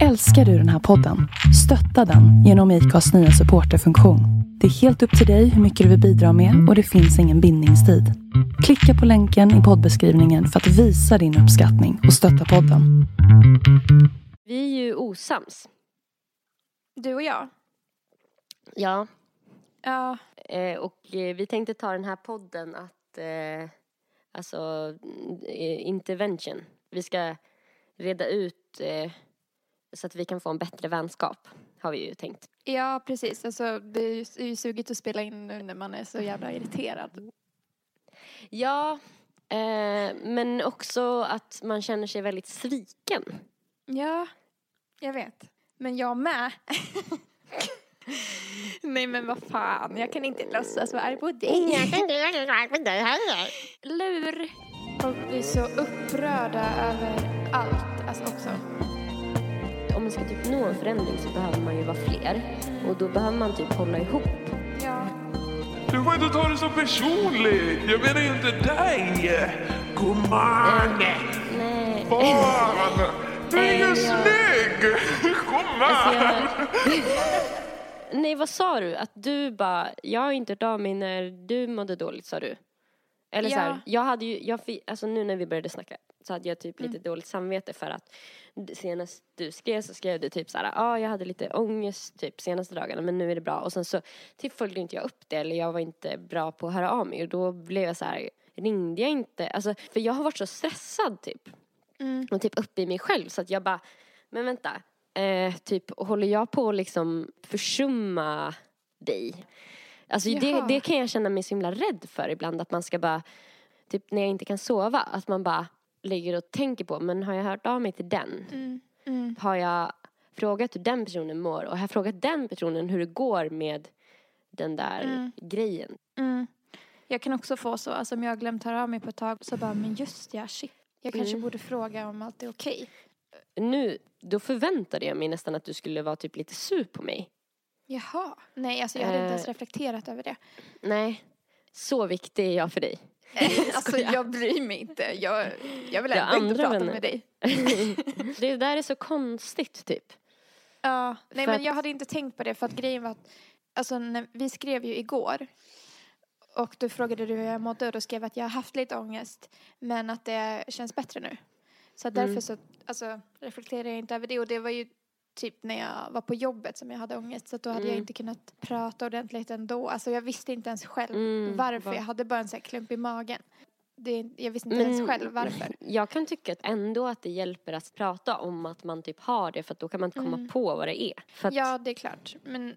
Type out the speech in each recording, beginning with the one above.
Älskar du den här podden? Stötta den genom IKAs nya supporterfunktion. Det är helt upp till dig hur mycket du vill bidra med och det finns ingen bindningstid. Klicka på länken i poddbeskrivningen för att visa din uppskattning och stötta podden. Vi är ju osams. Du och jag? Ja. Ja. Eh, och eh, vi tänkte ta den här podden att, eh, alltså, eh, intervention. Vi ska reda ut eh, så att vi kan få en bättre vänskap, har vi ju tänkt. Ja, precis. Alltså, det är ju, sugigt att spela in nu när man är så jävla irriterad. Ja, eh, men också att man känner sig väldigt sviken. Ja, jag vet. Men jag med. Nej men vad fan, jag kan inte låtsas vara arg på dig. Lur. Folk blir så upprörda över allt, alltså också. Om man ska typ nå en förändring så behöver man ju vara fler. Och då behöver man typ hålla ihop. Ja. Du får inte ta det så personligt. Jag menar ju inte dig. Gumman! Nej. Fan! Du är ju snygg! Gumman! Alltså. Nej, vad sa du? Att du bara, jag har inte hört av mig när du mådde dåligt, sa du? Eller så Ja. här, jag hade ju, jag alltså nu när vi började snacka så hade jag typ lite Mm. dåligt samvete för att senast du skrev så skrev du typ så här, ja ah, jag hade lite ångest typ senaste dagarna men nu är det bra och sen så typ följde inte jag upp det eller jag var inte bra på att höra av mig och då blev jag så här, ringde jag inte, alltså för jag har varit så stressad typ Mm. och typ uppe i mig själv så att jag bara, men vänta, eh, typ håller jag på att liksom försumma dig? Alltså det, det kan jag känna mig så himla rädd för ibland att man ska bara, typ när jag inte kan sova, att man bara ligger och tänker på, men har jag hört av mig till den? Mm. Mm. Har jag frågat hur den personen mår och har jag frågat den personen hur det går med den där Mm. grejen? Mm. Jag kan också få så, alltså om jag har glömt höra av mig på ett tag så bara, men just ja, shit. Jag kanske Mm. borde fråga om allt är okej. Nu, då förväntade jag mig nästan att du skulle vara typ lite sur på mig. Jaha. Nej, alltså jag hade inte ens Eh. reflekterat över det. Nej, så viktig är jag för dig. alltså jag bryr mig inte. Jag, jag vill ändå inte prata vänner. med dig. det där är så konstigt typ. Ja, nej För men jag hade inte tänkt på det för att grejen var att, alltså när, vi skrev ju igår och då frågade du hur jag mådde och då skrev jag att jag har haft lite ångest men att det känns bättre nu. Så därför Mm. så, alltså reflekterade jag inte över det och det var ju typ när jag var på jobbet som jag hade ångest så att då hade jag Mm. inte kunnat prata ordentligt ändå. Alltså jag visste inte ens själv Mm, varför, va- jag hade bara en sån här klump i magen. Det, jag visste inte ens själv varför. Jag kan tycka att ändå att det hjälper att prata om att man typ har det för att då kan man komma Mm. på vad det är. Att, Ja, det är klart. Men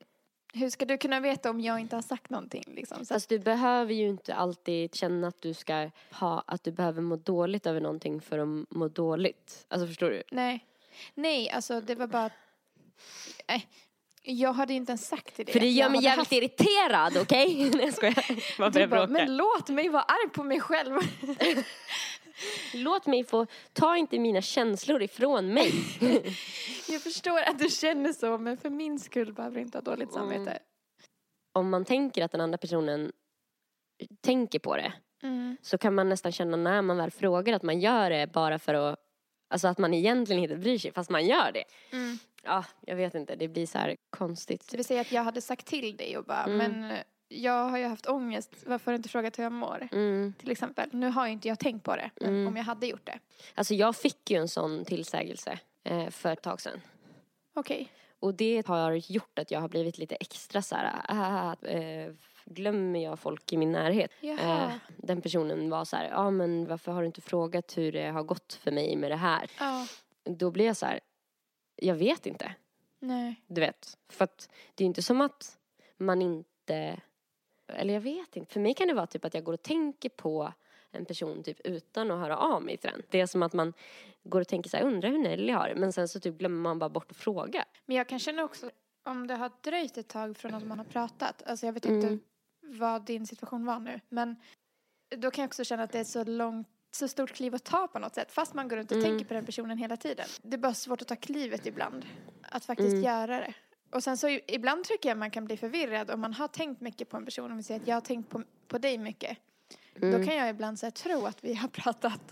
hur ska du kunna veta om jag inte har sagt någonting liksom? Så Fast du behöver ju inte alltid känna att du ska ha, att du behöver må dåligt över någonting för att må dåligt. Alltså förstår du? nej. Nej, alltså det var bara... Nej. Jag hade inte ens sagt dig För det gör mig jävligt haft- irriterad, okej? Nej jag skojar. Bara Du bara, men låt mig vara arg på mig själv. Låt mig få, ta inte mina känslor ifrån mig. jag förstår att du känner så, men för min skull behöver du inte ha dåligt samvete. Mm. Om man tänker att den andra personen tänker på det Mm. så kan man nästan känna när man väl frågar att man gör det bara för att Alltså att man egentligen inte bryr sig fast man gör det. Mm. Ja, jag vet inte. Det blir så här konstigt. Så vi säger att jag hade sagt till dig och bara, Mm. men eh, jag har ju haft ångest, varför har du inte frågat hur jag mår? Mm. Till exempel. Nu har ju inte jag tänkt på det, men Mm. om jag hade gjort det. Alltså jag fick ju en sån tillsägelse eh, för ett tag sedan. Okej. Och det har gjort att jag har blivit lite extra så här, ah, eh, glömmer jag folk i min närhet? Eh, den personen var så här, ja ah, men varför har du inte frågat hur det har gått för mig med det här? Ja, Då blev jag så här, jag vet inte. nej. Du vet. För att det är inte som att man inte, eller jag vet inte. För mig kan det vara typ att jag går och tänker på en person typ utan att höra av mig till den. Det är som att man går och tänker så här, undrar hur Nelly har det. Men sen så typ glömmer man bara bort att fråga. Men jag kan känna också, om det har dröjt ett tag från att man har pratat, alltså jag vet Mm. inte vad din situation var nu, men då kan jag också känna att det är så långt så stort kliv att ta på något sätt, fast man går runt och Mm. tänker på den personen hela tiden. Det är bara svårt att ta klivet ibland, att faktiskt Mm. göra det. Och sen så ibland tycker jag man kan bli förvirrad om man har tänkt mycket på en person, om vi säger att jag har tänkt på, på dig mycket. Mm. Då kan jag ibland så här, tro att vi har pratat.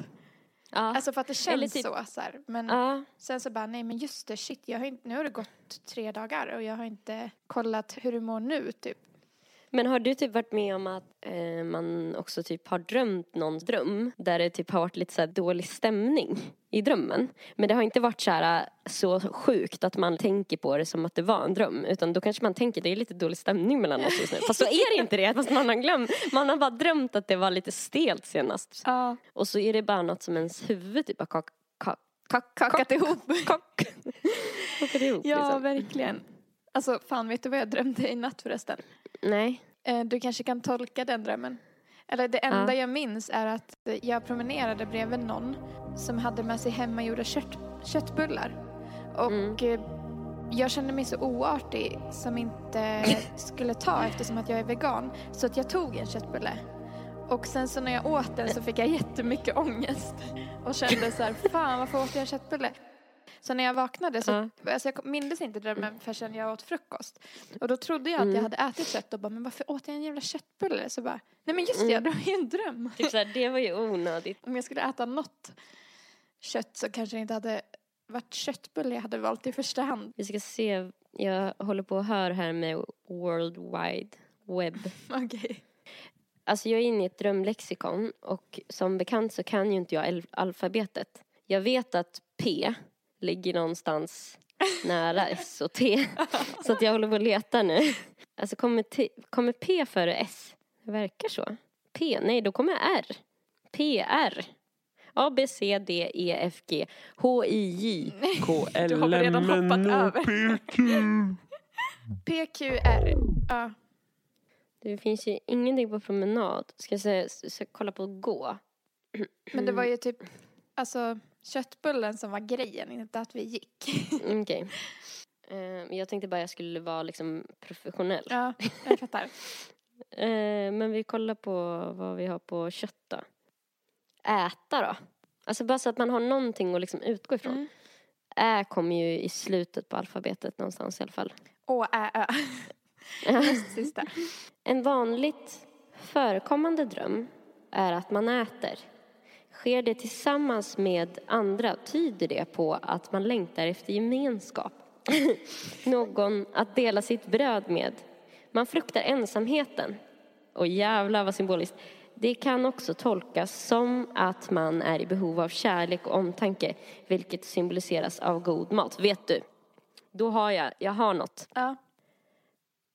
Ja. Alltså för att det känns typ- så, så här. Men ja. sen så bara, nej men just det, shit, jag har inte, nu har det gått tre dagar och jag har inte kollat hur du mår nu, typ. Men har du typ varit med om att eh, man också typ har drömt någons dröm där det typ har varit lite så dålig stämning i drömmen. Men det har inte varit så här så sjukt att man tänker på det som att det var en dröm. Utan då kanske man tänker det är lite dålig stämning mellan oss just nu. Fast så är det inte det. Fast man har glömt. Man har bara drömt att det var lite stelt senast. Ja. Och så är det bara något som ens huvud typ har kak, kak, kak, Kakat ihop. kak, kakat ihop Ja, liksom. verkligen. Alltså, fan, vet du vad jag drömde i natt förresten? Nej. Eh, Du kanske kan tolka den drömmen. Eller det enda Ja. jag minns är att jag promenerade bredvid någon som hade med sig hemmagjorda kött, köttbullar. Och Mm. eh, jag kände mig så oartig som inte skulle ta eftersom att jag är vegan. Så att jag tog en köttbulle. Och sen så när jag åt den så fick jag jättemycket ångest. Och kände så här, fan varför åt jag en köttbulle? Så när jag vaknade så, Ja. alltså jag mindes inte drömmen förrän jag åt frukost. Och då trodde jag att jag Mm. hade ätit kött och bara, men varför åt jag en jävla köttbulle? Så bara, nej men just det, Mm. det var ju en dröm. Typ såhär, det var ju onödigt. Om jag skulle äta något kött så kanske det inte hade varit köttbulle jag hade valt i första hand. Vi ska se, jag håller på att höra här med World Wide Web. Okej. Alltså jag är inne i ett drömlexikon och som bekant så kan ju inte jag al- alfabetet. Jag vet att P ligger någonstans nära S och T. Så att jag håller på att leta nu. Alltså kommer, T, kommer P före S? Det verkar så. P, nej då kommer R. P, R. A, B, C, D, E, F, G, H, I, J, K, L, Du har redan M, hoppat N, O, över. PQ. PQR. Ja. Det finns ju ingenting på promenad. Ska jag säga, ska jag kolla på gå? Men det var ju typ, alltså köttbullen som var grejen, inte att vi gick. Mm, Okej. Eh, men jag tänkte bara jag skulle vara liksom professionell. Ja, jag fattar. Eh, men vi kollar på vad vi har på kött då. Äta då? Alltså bara så att man har någonting att liksom utgå ifrån. Mm. Ä kommer ju i slutet på alfabetet någonstans i alla fall. Å, ä, ö. Sista. En vanligt förekommande dröm är att man äter. Sker det tillsammans med andra tyder det på att man längtar efter gemenskap. Någon att dela sitt bröd med. Man fruktar ensamheten. Och jävlar vad symboliskt. Det kan också tolkas som att man är i behov av kärlek och omtanke, vilket symboliseras av god mat. Vet du? Då har jag, jag har något. Ja.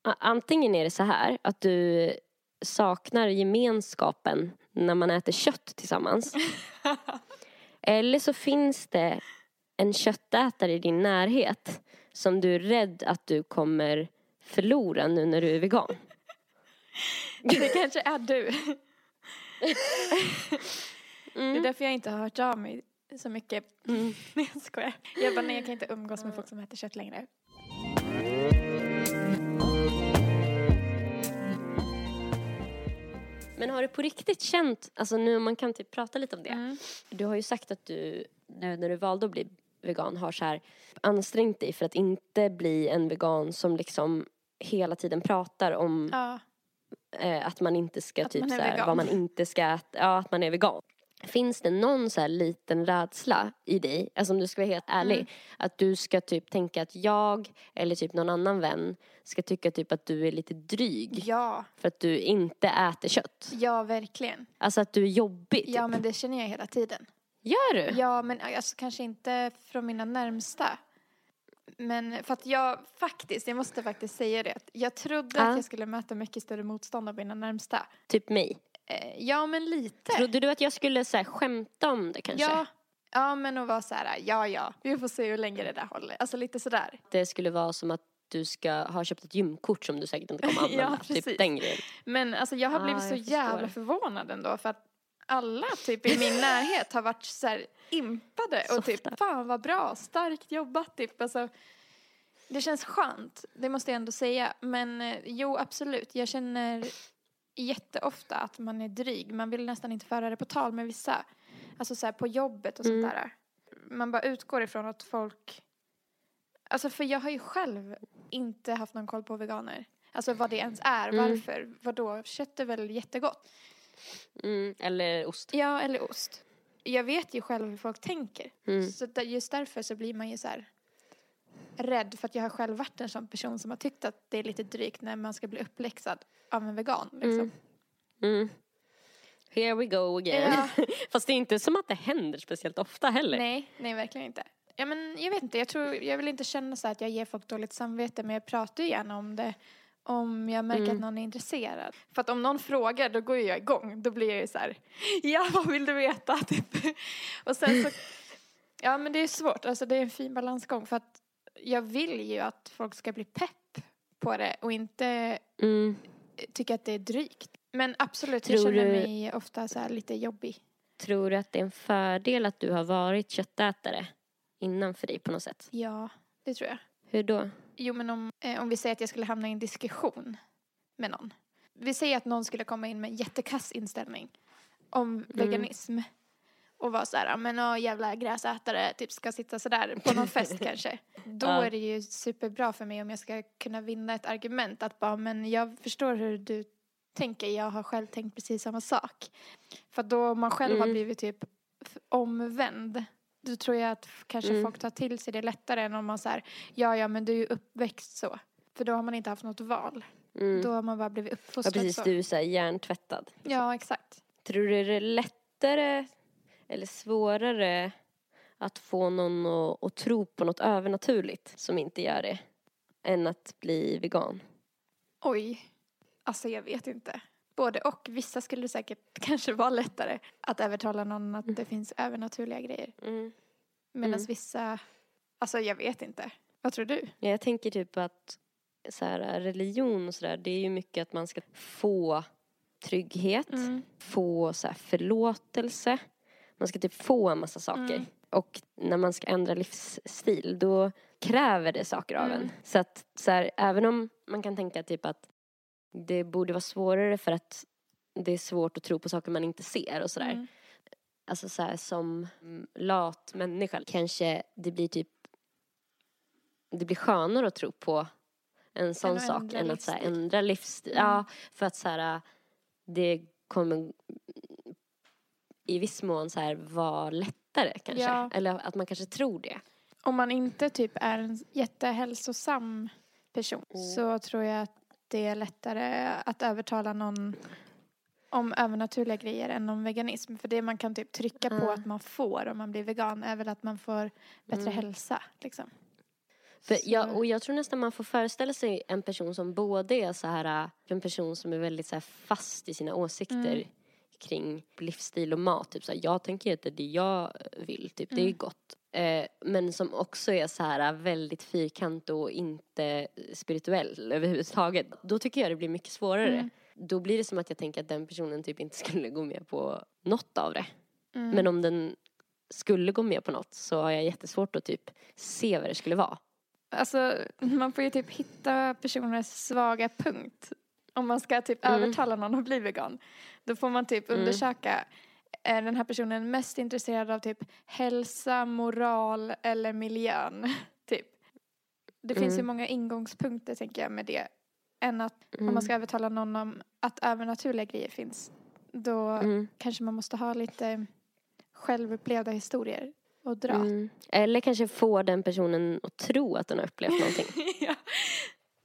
Antingen är det så här att du saknar gemenskapen när man äter kött tillsammans. Eller så finns det en köttätare i din närhet som du är rädd att du kommer förlora nu när du är vegan. Det kanske är du. Det är Mm. därför jag inte har hört av mig så mycket. Mm. Nej, jag skojar. Jag bara, nej jag kan inte umgås med folk som äter kött längre. Men har du på riktigt känt, alltså nu om man kan typ prata lite om det. Mm. Du har ju sagt att du, nu när du valde att bli vegan, har så här ansträngt dig för att inte bli en vegan som liksom hela tiden pratar om Ja. eh, att man inte ska Att typ så här, vad man inte ska äta, ja att man är vegan. Finns det någon så här liten rädsla i dig, alltså om du ska vara helt ärlig, Mm. att du ska typ tänka att jag eller typ någon annan vän ska tycka typ att du är lite dryg Ja, för att du inte äter kött? ja verkligen. Alltså att du är jobbig typ. Ja men det känner jag hela tiden. Gör du? Ja men alltså kanske inte från mina närmsta. Men för att jag faktiskt, jag måste faktiskt säga det. Jag trodde Ja. att jag skulle möta mycket större motstånd av mina närmsta. Typ mig. Eh, ja men lite. Trodde du att jag skulle så här, skämta om det kanske? Ja. Ja men att vara så här, ja ja, vi får se hur länge det där håller. Alltså lite sådär. Det skulle vara som att du ska ha köpt ett gymkort som du säkert inte kommer Ja, använda. typ precis. den grejen. Men alltså jag har Ja, blivit så jag förstår. jävla förvånad ändå för att alla typ i min närhet har varit så här impade och typ fan vad bra, starkt jobbat typ. Alltså, det känns skönt, det måste jag ändå säga. Men eh, jo absolut, jag känner jätteofta att man är dryg. Man vill nästan inte föra det på tal med vissa. Alltså så här på jobbet och sånt Mm. där. Man bara utgår ifrån att folk Alltså för jag har ju själv inte haft någon koll på veganer. Alltså vad det ens är, Mm. varför, vadå, kött är väl jättegott? Mm, eller ost. Ja, eller ost. jag vet ju själv hur folk tänker. Mm. Så just därför så blir man ju så här rädd för att jag har själv varit en sån person som har tyckt att det är lite drygt när man ska bli uppläxad av en vegan. Liksom. Mm. Mm. Here we go again. Ja. Fast det är inte som att det händer speciellt ofta heller. Nej, nej verkligen inte. Ja, men jag vet inte, jag, tror, jag vill inte känna så att jag ger folk dåligt samvete men jag pratar ju gärna om det om jag märker Mm. att någon är intresserad. För att om någon frågar då går jag igång. Då blir jag ju så här, ja vad vill du veta? Typ. Och sen så, ja men det är svårt, alltså det är en fin balansgång för att jag vill ju att folk ska bli pepp på det och inte Mm. tycka att det är drygt. Men absolut, Tror jag känner du- mig ofta så lite jobbig. Tror du att det är en fördel att du har varit köttätare innan för dig på något sätt? Ja, det tror jag. Hur då? Jo, men om, eh, om vi säger att jag skulle hamna i en diskussion med någon. Vi säger att någon skulle komma in med en jättekass inställning om veganism. Och vara så här, "Ja, men åh, jävla gräsätare, typ ska sitta sådär på någon fest kanske. Då Ja. är det ju superbra för mig om jag ska kunna vinna ett argument att bara, men jag förstår hur du tänker, jag har själv tänkt precis samma sak. För då man själv har Mm. blivit typ omvänd, då tror jag att kanske Mm. folk tar till sig det lättare än om man säger ja, ja, men du är ju uppväxt så. För då har man inte haft något val. Mm. Då har man bara blivit Ja, uppfostrad precis. så. Du är så här hjärntvättad. Ja, exakt. Tror du det är lättare eller svårare att få någon att, att tro på något övernaturligt som inte gör det än att bli vegan? Oj. Alltså jag vet inte. Både och. Vissa skulle det säkert kanske vara lättare att övertala någon att det finns övernaturliga grejer. Mm. Medan Mm. vissa, alltså jag vet inte. Vad tror du? Ja, jag tänker typ att så här, religion och sådär, det är ju mycket att man ska få trygghet, Mm. få så här, förlåtelse. Man ska typ få en massa saker. Mm. Och när man ska ändra livsstil då kräver det saker av Mm. en. Så att så här, även om man kan tänka typ att det borde vara svårare för att det är svårt att tro på saker man inte ser och sådär. Mm. Alltså så här, som mm, lat människa kanske det blir typ det blir skönare att tro på en sån att sak än att så här, livsstil. ändra livsstil. Mm. Ja, för att så här, det kommer i viss mån så här vara lättare kanske. Ja. Eller att man kanske tror det. Om man inte typ är en jättehälsosam person Mm. så tror jag att det är lättare att övertala någon om övernaturliga grejer än om veganism. För det man kan typ trycka på Ja. att man får om man blir vegan är väl att man får bättre Mm. hälsa. Liksom. För jag, och jag tror nästan man får föreställa sig en person som både är så här, äh, en person som är väldigt så här fast i sina åsikter Mm. kring livsstil och mat. Typ så här, jag tänker äta det jag vill, typ, det är Mm. gott. Eh, men som också är så här väldigt fyrkant och inte spirituell överhuvudtaget. Då tycker jag det blir mycket svårare. Mm. Då blir det som att jag tänker att den personen typ inte skulle gå med på något av det. Mm. Men om den skulle gå med på något så har jag jättesvårt att typ se vad det skulle vara. Alltså, man får ju typ hitta personers svaga punkt. Om man ska typ Mm. övertala någon att bli vegan. Då får man typ Mm. undersöka, är den här personen mest intresserad av typ hälsa, moral eller miljön? Typ. Det finns ju Mm. många ingångspunkter tänker jag med det. Än att om Mm. man ska övertala någon om att övernaturliga grejer finns. Då Mm. kanske man måste ha lite självupplevda historier och dra. Mm. Eller kanske få den personen att tro att den har upplevt någonting. ja.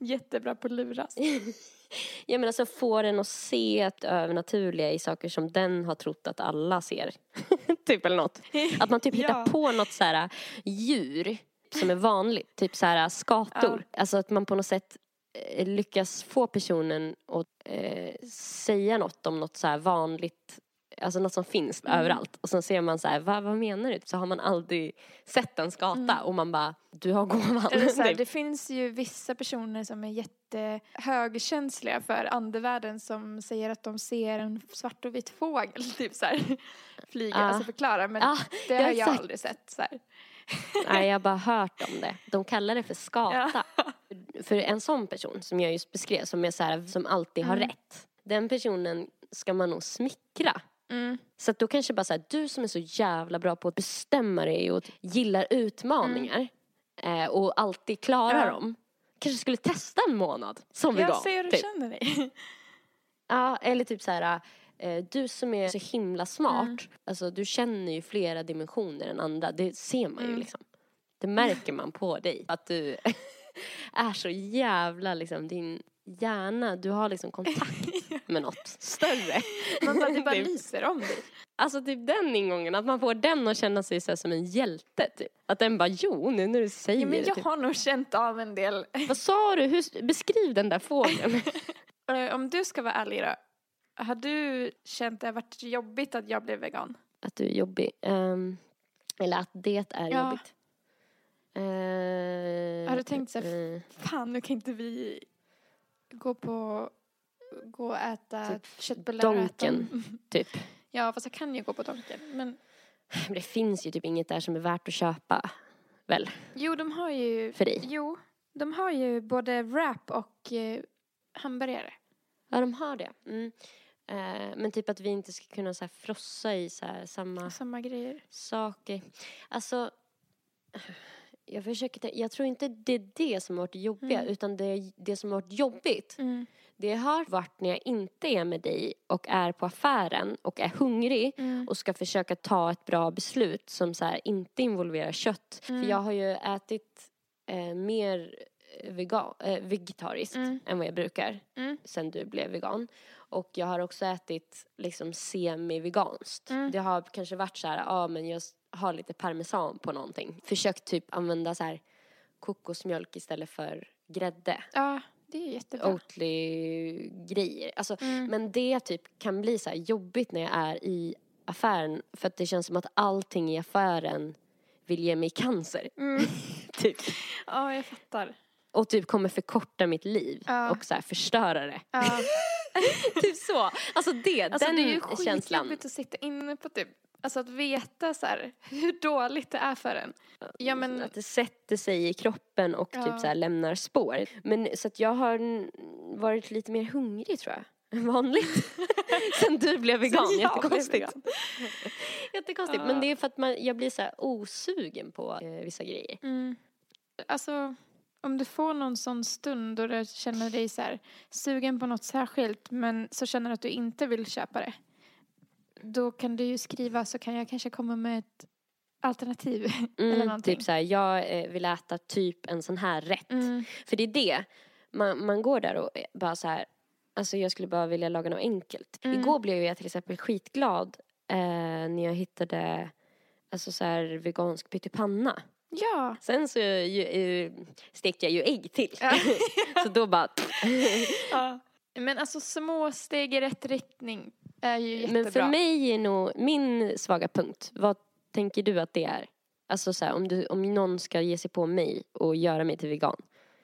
Jättebra på att luras. Jag menar så få den att se ett övernaturliga i saker som den har trott att alla ser. typ eller något. Att man typ hittar Ja. på något så här djur som är vanligt. Typ så här skator. Alltså att man på något sätt eh, lyckas få personen att eh, säga något om något så vanligt Alltså något som finns Mm. överallt. Och sen ser man så här, vad, vad menar du? Så har man aldrig sett en skata Mm. och man bara, du har gåvan. Eller så här, Typ. det finns ju vissa personer som är jättehögkänsliga för andevärlden som säger att de ser en svart och vit fågel typ så här, flyga, Ja. alltså förklara men Ja, det har jag sett. aldrig sett så här. Nej, jag har bara hört om det. De kallar det för skata. För en sån person som jag just beskrev, som är så här, som alltid har Mm. rätt. Den personen ska man nog smickra. Mm. Så att då kanske bara så här, du som är så jävla bra på att bestämma dig och gillar utmaningar eh, och alltid klarar Mm. Ja. dem. Kanske skulle testa en månad som Jag vegan. ser hur du typ. känner dig. Ja, eller typ så här, eh, du som är så himla smart, Mm. alltså du känner ju flera dimensioner än andra. Det ser man ju Mm. liksom. Det märker man på dig. Att du är så jävla liksom, din hjärna, du har liksom kontakt med något större. Man bara, det bara Typ. lyser om dig. Alltså typ den ingången, att man får den att känna sig så som en hjälte typ. Att den bara, jo nu när du säger Ja, men det. jag Typ. har nog känt av en del. Vad sa du? Hur, beskriv den där fågeln. Eh, Om du ska vara ärlig då. Har du känt det har varit jobbigt att jag blev vegan? att du är jobbig. Ehm, eller att det är Ja. jobbigt. Eh, Har du tänkt så här, eh, Fan, nu kan inte vi gå på gå och äta Typ köttbullar Donken. dem. typ. Ja, fast jag kan ju gå på Donken. Men Men det finns ju typ inget där som är värt att köpa. Väl? jo, de har ju... För dig? Jo, de har ju både wrap och eh, hamburgare. Ja, de har det. Mm. Eh, men typ att vi inte ska kunna så här frossa i så här samma Samma grejer. saker. Alltså, jag försöker jag tror inte det är det som har varit jobbiga, Mm. utan det, det som har varit jobbigt, Mm. Det har varit när jag inte är med dig och är på affären och är hungrig Mm. och ska försöka ta ett bra beslut som så här inte involverar kött. Mm. För jag har ju ätit eh, mer vegan, eh, vegetariskt Mm. än vad jag brukar Mm. sen du blev vegan. Och jag har också ätit liksom semi-veganskt. Mm. Det har kanske varit så här, ja ah, men jag har lite parmesan på någonting. Försökt typ använda så här kokosmjölk istället för grädde. Ja, det är jättebra. Oatly-grejer. Alltså, Mm. Men det typ kan bli så jobbigt när jag är i affären för att det känns som att allting i affären vill ge mig cancer. Mm. typ. Ja, jag fattar. Och typ kommer förkorta mitt liv Ja. och så förstöra det. Ja. typ så. Alltså det, Alltså den det är ju känslan. skitjobbigt att sitta inne på typ, alltså att veta så här hur dåligt det är för en. Ja men, Att det sätter sig i kroppen och Ja. typ så här lämnar spår. Men så att jag har varit lite mer hungrig tror jag. Än vanligt. Sen du blev vegan. Sen jag blev Jättekonstigt. vegan. Jättekonstigt. Ja. Men det är för att man, jag blir så här osugen på eh, vissa grejer. mm, alltså om du får någon sån stund då du känner dig så här sugen på något särskilt men så känner du att du inte vill köpa det. Då kan du ju skriva så kan jag kanske komma med ett alternativ. Eller Mm, någonting. typ så här, jag eh, vill äta typ en sån här rätt. Mm. För det är det, man, man går där och eh, bara så här, alltså jag skulle bara vilja laga något enkelt. Mm. Igår blev jag till exempel skitglad eh, när jag hittade alltså så här vegansk pyttipanna. Ja. Sen så ju, eh, stekte jag ju ägg till. Ja. så då bara, ja. Men alltså små steg i rätt riktning är ju jättebra. men för mig är nog min svaga punkt, vad tänker du att det är? Alltså så här, om, du, om någon ska ge sig på mig och göra mig till vegan,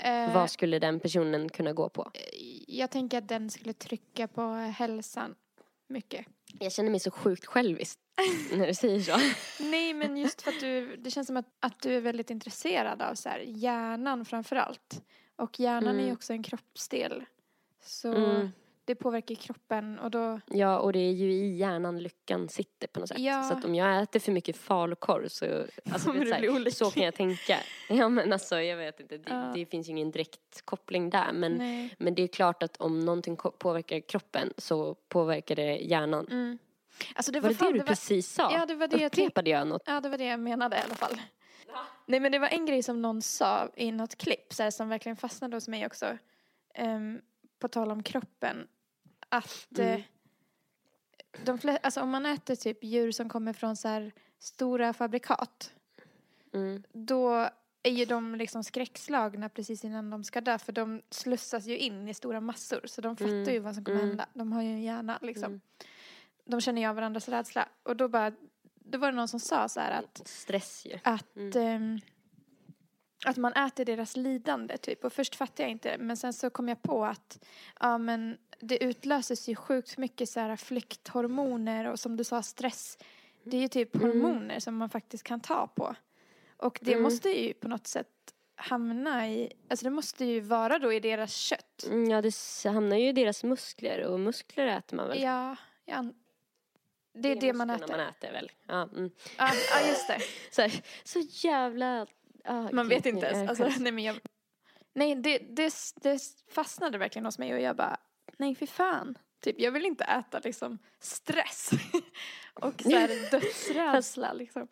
Eh, vad skulle den personen kunna gå på? Jag tänker att den skulle trycka på hälsan mycket. Jag känner mig så sjukt självisk när du säger så. Nej men just för att du, det känns som att, att du är väldigt intresserad av så här, hjärnan framför allt. Och hjärnan är ju Mm. också en kroppsdel. Så Mm. Det påverkar kroppen och då, Ja, och det är ju i hjärnan lyckan sitter på något sätt. Ja. Så att om jag äter för mycket falukorv så, alltså, vet, så, här, så kan jag tänka. Ja men alltså jag vet inte, det, Ja. det finns ju ingen direkt koppling där. Men, nej. men det är klart att om någonting påverkar kroppen så påverkar det hjärnan. Mm. Alltså det Var var, det fan, det du det var, precis sa? Ja, det var det jag. Upprepade jag något? Ja, det var det jag menade i alla fall. Nej, men det var en grej som någon sa i något klipp så här, som verkligen fastnade hos mig också. Ehm, på tal om kroppen. Att Mm. eh, de fle- alltså, om man äter typ djur som kommer från så här stora fabrikat. Mm. Då är ju de liksom skräckslagna precis innan de ska dö. För de slussas ju in i stora massor. Så de fattar Mm. ju vad som kommer Mm. hända. De har ju en hjärna liksom. Mm. De känner ju av varandras rädsla. Och då bara, då var det någon som sa så här att Stress ju. att, Mm. Att man äter deras lidande typ. Och först fattade jag inte men sen så kom jag på att ja men det utlöses ju sjukt mycket så här flykthormoner och som du sa stress. Det är ju typ Mm. hormoner som man faktiskt kan ta på. Och det Mm. måste ju på något sätt hamna i, alltså det måste ju vara då i deras kött. Mm, Ja, det hamnar ju i deras muskler och muskler äter man väl? Ja, ja. Det är det, man äter. man äter väl? Ja, mm. Ja, ja just det. så, här, så jävla... ah, Man vet inte ens. Alltså, nej, men jag, nej det, det, det fastnade verkligen hos mig och jag bara, nej fy fan. Typ, jag vill inte äta liksom stress och så här dödsrädsla liksom.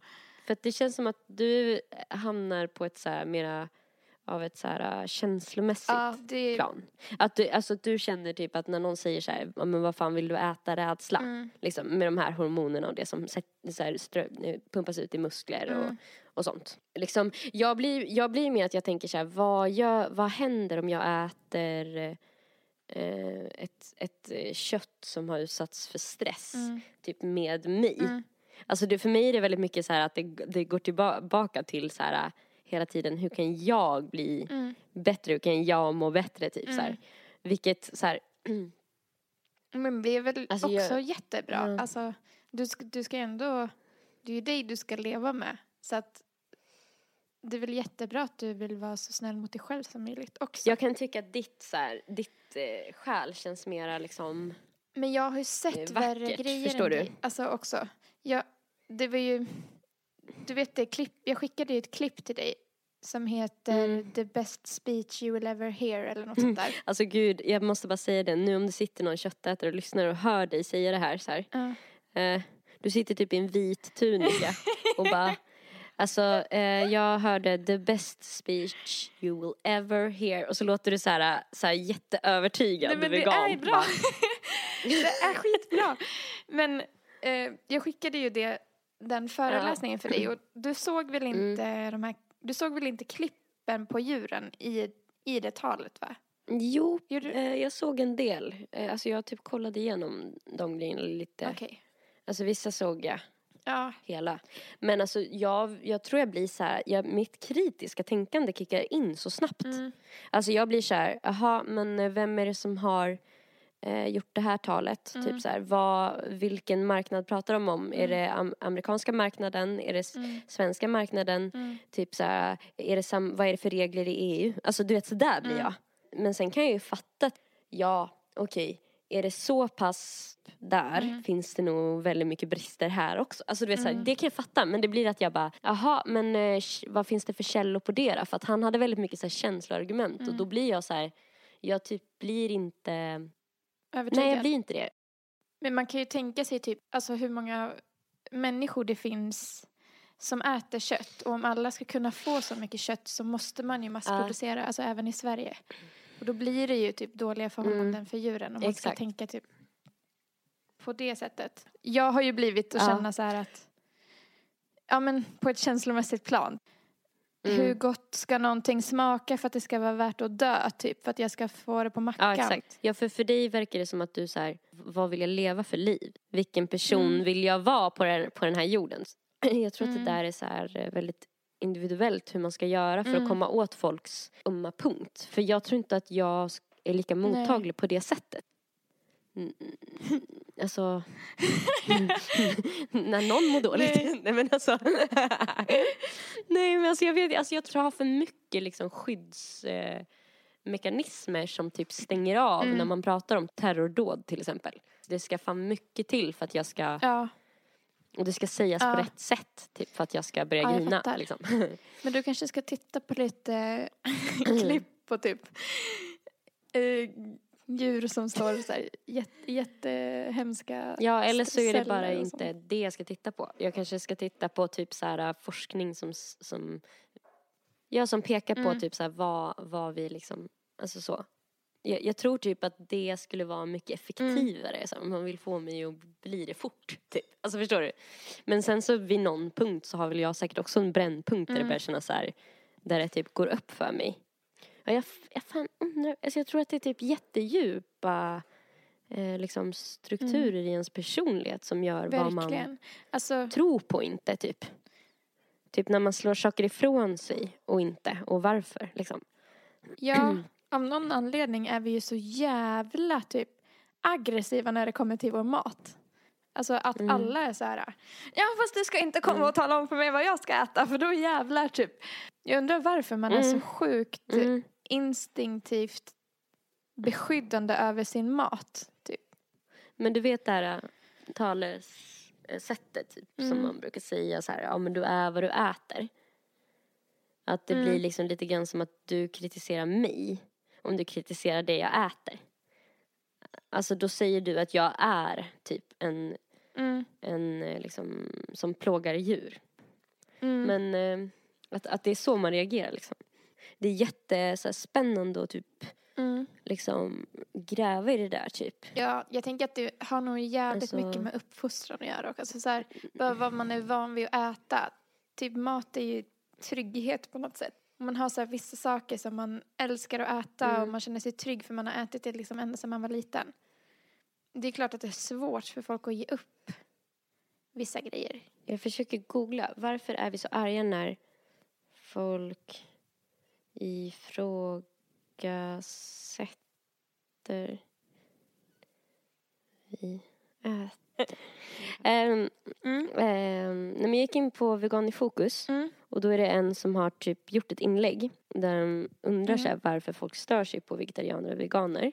För att det känns som att du hamnar på ett så här mera av ett så här äh, känslomässigt Ja, det plan. Att du, alltså du känner typ att när någon säger så här, "Ja, men vad fan vill du äta rädsla? Mm. Liksom med de här hormonerna och det som så här, strö, pumpas ut i muskler och, Mm. och sånt. Liksom, jag blir, jag blir mer att jag tänker så här, vad, gör, vad händer om jag äter eh, ett, ett eh, kött som har utsatts för stress, Mm. typ med mig. Mm. Alltså det, för mig är det väldigt mycket så här att det, det går tillbaka till så här hela tiden, hur kan jag bli Mm. bättre, hur kan jag må bättre typ så här. Mm. Vilket så här, Men det är väl Alltså, också jag- jättebra. Ja. Alltså, du, ska, du ska ändå, det är ju dig du ska leva med. Så att det är väl jättebra att du vill vara så snäll mot dig själv som möjligt också. jag kan tycka att ditt så här, ditt eh, själ känns mera liksom, Men jag har ju sett Det är värre vackert, grejer förstår än du? dig. Alltså också. Jag, det var ju, du vet det klipp, jag skickade ju ett klipp till dig som heter Mm. The best speech you will ever hear eller något sånt där. alltså gud, jag måste bara säga det, nu om det sitter någon köttätare och lyssnar och hör dig säga det här så här. Ja. Eh, du sitter typ i en vit tunika och bara Alltså, eh, jag hörde the best speech you will ever hear och så låter du så här, så här jätteövertygad Nej men det vegan. är bra. Det är skitbra. Men eh, jag skickade ju det, den föreläsningen för dig och du såg väl Mm. inte de här, du såg väl inte klippen på djuren i, i det talet va? Jo, eh, jag såg en del. Eh, alltså jag typ kollade igenom de grejerna lite. Okej. Alltså vissa såg jag Ja. hela. Men alltså jag, jag tror jag blir så här, jag, mitt kritiska tänkande kickar in så snabbt. Mm. Alltså jag blir så här, jaha men eh, vem är det som har eh, gjort det här talet? Mm. Typ så här, vad, vilken marknad pratar de om? Är det am- amerikanska marknaden? Är det Mm. svenska marknaden? Mm. Typ så här, är det sam- vad är det för regler i EU? Alltså du vet så där blir Mm. jag. Men sen kan jag ju fatta att, ja okej, är det så pass där Mm. finns det nog väldigt mycket brister här också. Alltså du vet så här, Mm. det kan jag fatta men det blir att jag bara, jaha men eh, vad finns det för källor på det då? För att han hade väldigt mycket så här känsloargument och Mm. då blir jag så här, jag typ blir inte, Övertygad. nej jag blir inte det. Men man kan ju tänka sig typ, alltså hur många människor det finns som äter kött och om alla ska kunna få så mycket kött så måste man ju massproducera, alltså även i Sverige. Och då blir det ju typ dåliga förhållanden för djuren om man ska Exakt. tänka typ på det sättet. Jag har ju blivit att Ja. känna så här att, ja men på ett känslomässigt plan. Mm. Hur gott ska någonting smaka för att det ska vara värt att dö typ? För att jag ska få det på mackan. Ja exakt. Ja för, för dig verkar det som att du så här, vad vill jag leva för liv? Vilken person Mm. vill jag vara på den, på den här jorden? Jag tror att Mm. det där är så här eh, väldigt individuellt hur man ska göra för Mm. att komma åt folks ömma punkt. För jag tror inte att jag är lika mottaglig på det sättet. Mm, Alltså, när någon mår dåligt. Nej. Nej, men alltså. Nej men alltså jag vet alltså jag tror jag har för mycket liksom skydds eh, som typ stänger av Mm. när man pratar om terrordåd till exempel. Det ska fan mycket till för att jag ska, Ja, och det ska sägas Ja. på rätt sätt typ för att jag ska börja Ja, jag grina liksom. men du kanske ska titta på lite klipp på typ eh, djur som står så här jätte, jättehemska Ja eller så är det bara inte det jag ska titta på. Jag kanske ska titta på typ så här forskning som, som Ja som pekar på Mm. typ så här vad, vad vi liksom, alltså så. Jag, jag tror typ att det skulle vara mycket effektivare så här, om man vill få mig att bli det fort. Typ. Alltså förstår du? Men sen så vid någon punkt så har väl jag säkert också en brännpunkt där det Mm. börjar kännas så här, där det typ går upp för mig. Ja, jag, jag fan undrar, alltså jag tror att det är typ jättedjupa eh, liksom strukturer i ens personlighet som gör vad man Verkligen. Alltså, tror på inte typ. Typ när man slår saker ifrån sig och inte och varför liksom. ja, av någon anledning är vi ju så jävla typ aggressiva när det kommer till vår mat. Alltså att Mm. alla är så här, ja fast du ska inte komma och tala om för mig vad jag ska äta för då jävlar typ. Jag undrar varför man är så Mm. sjukt Mm. Instinktivt beskyddande över sin mat. Typ. Men du vet det här äh, talesättet typ, som Mm. man brukar säga så här, ja men du är vad du äter. Att det Mm. blir liksom lite grann som att du kritiserar mig om du kritiserar det jag äter. alltså då säger du att jag är typ en, Mm. en eh, liksom, som plågar djur. Mm. Men eh, att, att det är så man reagerar liksom. Det är jätte så här, spännande att typ Mm. liksom gräva i det där typ. Ja, jag tänker att det har nog jävligt Alltså- mycket med uppfostran att göra. Och alltså så här, bara vad man är van vid att äta. Typ mat är ju trygghet på något sätt. Man har så vissa saker som man älskar att äta Mm. och man känner sig trygg för man har ätit det liksom ända sedan man var liten. Det är klart att det är svårt för folk att ge upp vissa grejer. Jag försöker googla, varför är vi så arga när folk ifrågasätter vi äter? um, Mm. Ehm, när man gick in på Vegan i fokus Mm. och då är det en som har typ gjort ett inlägg där de undrar Mm. här, varför folk stör sig på vegetarianer och veganer.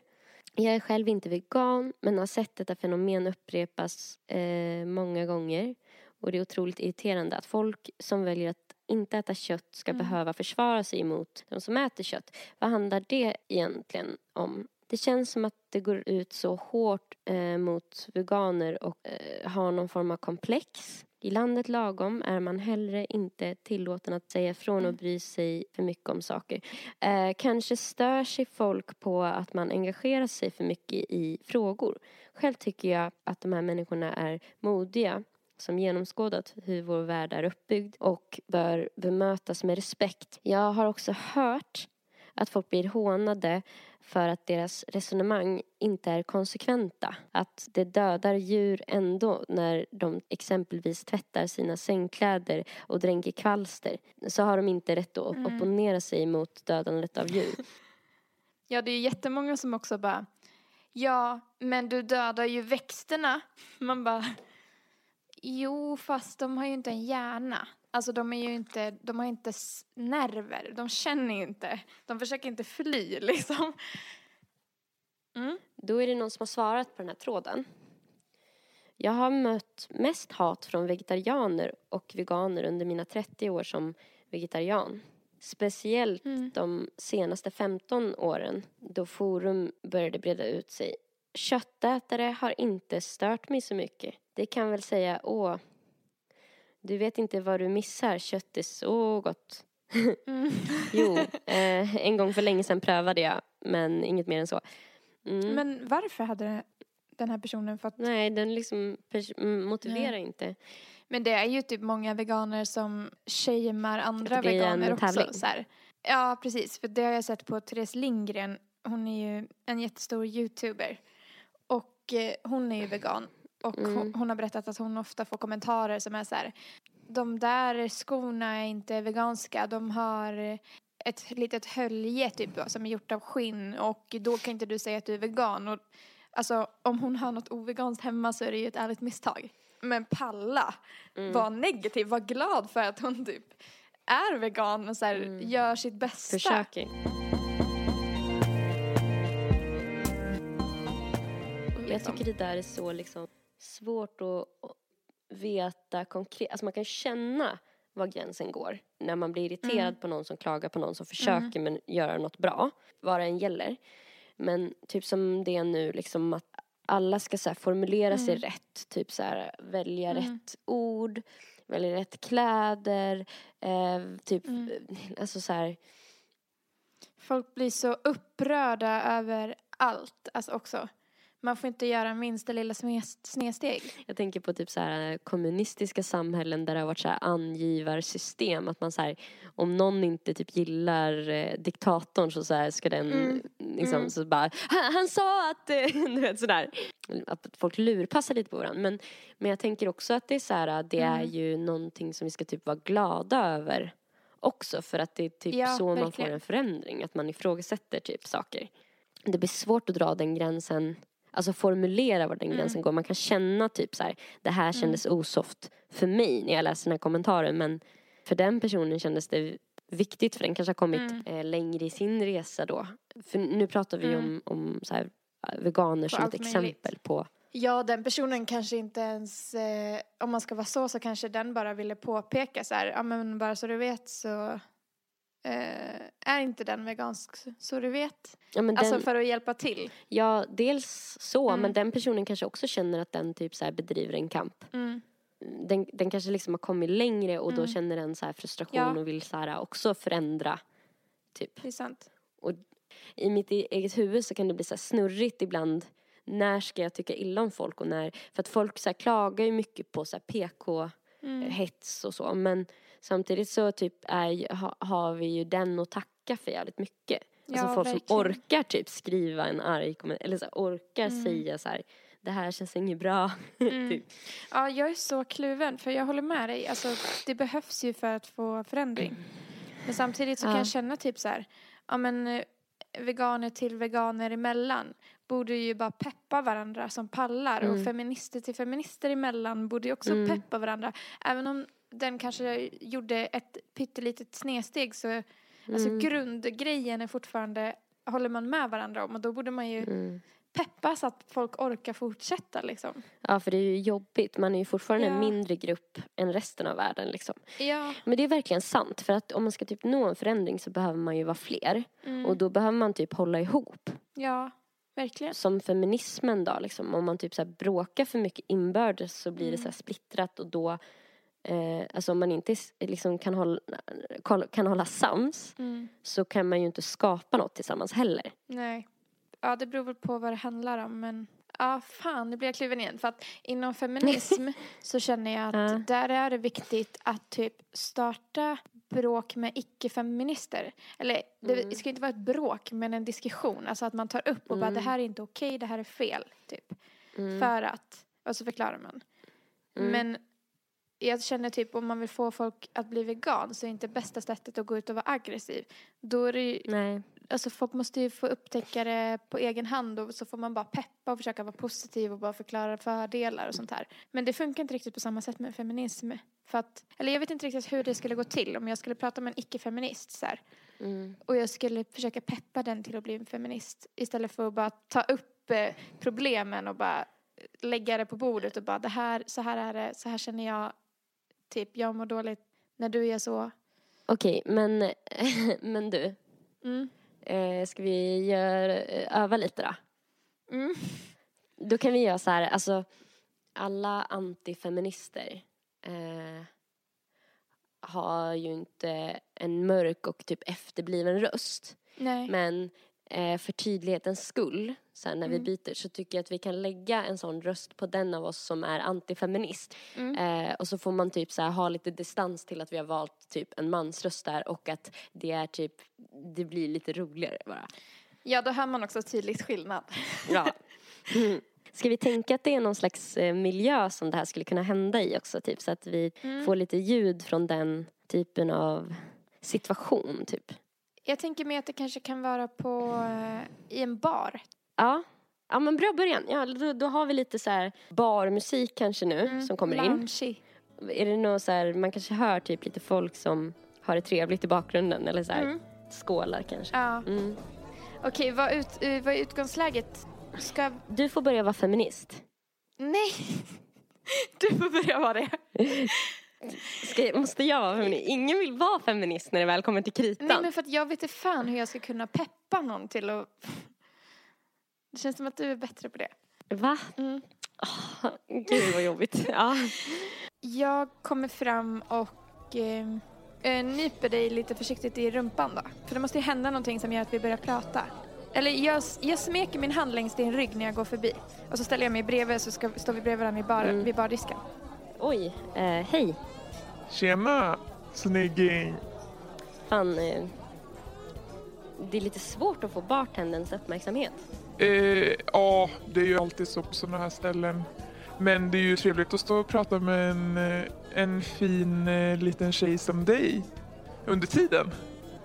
Jag är själv inte vegan men har sett detta fenomen upprepas eh, många gånger och det är otroligt irriterande att folk som väljer att inte äta kött ska Mm. behöva försvara sig mot de som äter kött. Vad handlar det egentligen om? Det känns som att det går ut så hårt eh, mot veganer och eh, har någon form av komplex. I landet lagom är man hellre inte tillåten att säga ifrån och bry sig för mycket om saker. Eh, kanske stör sig folk på att man engagerar sig för mycket i frågor. Själv tycker jag att de här människorna är modiga som genomskådat hur vår värld är uppbyggd och bör bemötas med respekt. Jag har också hört att folk blir hånade för att deras resonemang inte är konsekventa. Att det dödar djur ändå när de exempelvis tvättar sina sängkläder och dränker kvalster. Så har de inte rätt att opponera sig mot dödandet av djur. Ja, det är jättemånga som också bara Ja, men du dödar ju växterna. Man bara Jo, fast de har ju inte en hjärna. Alltså de är ju inte, de har inte nerver. De känner ju inte. De försöker inte fly liksom. Mm. Då är det någon som har svarat på den här tråden. Jag har mött mest hat från vegetarianer och veganer under mina 30 år som vegetarian. Speciellt Mm. de senaste 15 åren då forum började breda ut sig. Köttätare har inte stört mig så mycket. Det kan väl säga, åh, du vet inte vad du missar, kött är så gott. Mm. Jo, eh, en gång för länge sedan prövade jag, men inget mer än så. Mm. Men varför hade den här personen fått... Nej, den liksom motiverar inte. Men det är ju typ många veganer som shamear andra veganer också. Så här. Ja, precis. För det har jag sett på Therese Lindgren. Hon är ju en jättestor youtuber. Och eh, hon är ju vegan. Och Mm. hon, hon har berättat att hon ofta får kommentarer som är så här. De där skorna är inte veganska. De har ett litet hölje typ som är gjort av skinn. Och då kan inte du säga att du är vegan. Och, alltså om hon har något oveganskt hemma så är det ju ett ärligt misstag. Men palla Mm. var negativ, var glad för att hon typ är vegan och så här, Mm. gör sitt bästa. Försöker. Jag Liksom. tycker det där är så liksom svårt att veta konkret. Alltså man kan känna var gränsen går när man blir irriterad Mm. på någon som klagar på någon som försöker men göra något bra. Vad det än gäller. Men typ som det är nu liksom att alla ska så formulera sig rätt. Typ så här välja Mm. rätt ord, välja rätt kläder. Eh, typ, Mm. alltså så här. Folk blir så upprörda över allt, alltså också. Man får inte göra minsta lilla snedsteg. Jag tänker på typ så här kommunistiska samhällen där det har varit så här angivarsystem. Att man så här, om någon inte typ gillar eh, diktatorn så, så här ska den Mm. liksom Mm. så bara han, han sa att, eh, du vet sådär. Att folk lurpassar lite på varandra. Men, men jag tänker också att det är så här, det är Mm. ju någonting som vi ska typ vara glada över också. För att det är typ Ja, så man får verkligen. en förändring. Att man ifrågasätter typ saker. Det blir svårt att dra den gränsen Alltså formulera var den Mm. gränsen går. Man kan känna typ så här, det här kändes osoft för mig när jag läste den här kommentaren. Men för den personen kändes det viktigt för den kanske har kommit Mm. eh, längre i sin resa då. För nu pratar vi Mm. om, om så här, eh, veganer som ett exempel på. Ja, den personen kanske inte ens, eh, om man ska vara så, så kanske den bara ville påpeka så här, ja men bara så du vet så är inte den vegansk så du vet? Ja, men Alltså den, för att hjälpa till. ja, dels så, Mm. men den personen kanske också känner att den typ så bedriver en kamp. Mm. Den, den kanske liksom har kommit längre och då Mm. känner den så här frustration Ja. och vill så här också förändra. Typ. Det är sant. I mitt e- eget huvud så kan det bli så här snurrigt ibland. När ska jag tycka illa om folk och när, för att folk så här klagar ju mycket på så här PK Mm. och så. Men samtidigt så typ är, ha, har vi ju den att tacka för jävligt mycket. Alltså Ja, folk verkligen. som orkar typ skriva en arg kommentar, eller så orkar Mm. säga så här, det här känns inget bra. Mm. typ. Ja, jag är så kluven för jag håller med dig. Alltså, det behövs ju för att få förändring. Men samtidigt så kan Ja. jag känna typ så här, ja men eh, veganer till veganer emellan borde ju bara peppa varandra som pallar och Mm. feminister till feminister emellan borde ju också Mm. peppa varandra. Även om den kanske gjorde ett pyttelitet snedsteg så alltså Mm. grundgrejen är fortfarande håller man med varandra om och då borde man ju Mm. peppa så att folk orkar fortsätta liksom. Ja för det är ju jobbigt, man är ju fortfarande en Ja. mindre grupp än resten av världen liksom. Ja. Men det är verkligen sant för att om man ska typ nå en förändring så behöver man ju vara fler. Mm. Och då behöver man typ hålla ihop. Ja, verkligen. Som feminismen då liksom, om man typ så bråkar för mycket inbördes så blir det så här splittrat och då eh, alltså om man inte liksom kan hålla, kan hålla sams Mm. så kan man ju inte skapa något tillsammans heller. Nej. Ja, det beror väl på vad det handlar om, men ja, fan, nu blir jag kluven igen. För att inom feminism så känner jag att Ja. där är det viktigt att typ starta bråk med icke-feminister. Eller det ska inte vara ett bråk, men en diskussion. Alltså att man tar upp och bara det här är inte okej, det här är fel, typ. För att, och så förklarar man. Men jag känner typ om man vill få folk att bli vegan så är inte bästa sättet att gå ut och vara aggressiv. Då är det ju, Nej. alltså folk måste ju få upptäcka det på egen hand och så får man bara peppa och försöka vara positiv och bara förklara fördelar och sånt här. Men det funkar inte riktigt på samma sätt med feminism. För att, eller jag vet inte riktigt hur det skulle gå till om jag skulle prata med en icke-feminist så här. Mm. Och jag skulle försöka peppa den till att bli en feminist istället för att bara ta upp eh, problemen och bara lägga det på bordet och bara det här, så här är det, så här känner jag. Typ, jag mår dåligt när du är så. Okej, men, men du. Mm. Eh, ska vi göra, öva lite då? Mm. Då kan vi göra så här, alltså alla antifeminister eh, har ju inte en mörk och typ efterbliven röst. Nej. Men eh, för tydlighetens skull, så när vi Mm. byter, så tycker jag att vi kan lägga en sån röst på den av oss som är antifeminist. Mm. Eh, och så får man typ så ha lite distans till att vi har valt typ en mansröst där och att det är typ, det blir lite roligare bara. Ja, då hör man också tydligt skillnad. Ja. Mm. Ska vi tänka att det är någon slags eh, miljö som det här skulle kunna hända i också, typ så att vi Mm. får lite ljud från den typen av situation, typ. Jag tänker mig att det kanske kan vara på, eh, i en bar. Ja. Ja men bra början. Ja, då, då har vi lite så här barmusik kanske nu som kommer in. Loungy. Är det något så här, man kanske hör typ lite folk som har det trevligt i bakgrunden eller så här Mm. skålar kanske. Ja. Mm. Okej, vad, ut, eh, vad är utgångsläget? Ska... Du får börja vara feminist. Nej! Du får börja vara det. Ska, måste jag vara feminist? Ingen vill vara feminist när det väl kommer till kritan. Nej, men för att jag vet inte fan hur jag ska kunna peppa någon till att... Det känns som att du är bättre på det. Va? Mm. Oh, gud vad jobbigt. Ja. Jag kommer fram och eh, eh, nyper dig lite försiktigt i rumpan då. För det måste ju hända någonting som gör att vi börjar prata. Eller jag, jag smeker min hand längs din rygg när jag går förbi. Och så ställer jag mig bredvid så ska, står vi bredvid varandra bar, Mm. vid bardisken. Oj, eh, hej. Tjena, snygging. Fan, eh, det är lite svårt att få bartenderns uppmärksamhet. Eh, ja, det är ju alltid så på sådana här ställen. Men det är ju trevligt att stå och prata med en, eh, en fin eh, liten tjej som dig under tiden.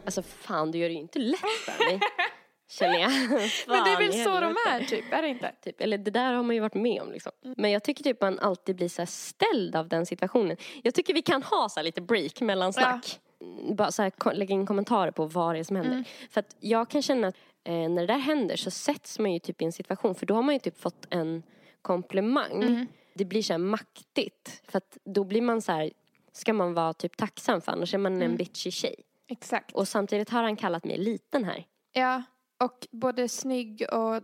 Alltså fan, du gör det ju inte lätt för mig. Känner jag. Men det är väl så de är typ, är det inte? Typ, eller det där har man ju varit med om liksom. Men jag tycker typ man alltid blir så ställd av den situationen. Jag tycker vi kan ha så här lite break mellan snack. Mm, Bara så här, lägga in kommentarer på vad det är som händer. För att jag kan känna att eh, när det där händer så sätts man ju typ i en situation för då har man ju typ fått en komplimang. Det blir så här maktigt. För att då blir man så här, ska man vara typ tacksam för annars är man en bitchig tjej. Exakt. Och samtidigt har han kallat mig liten här. Ja, och både snygg och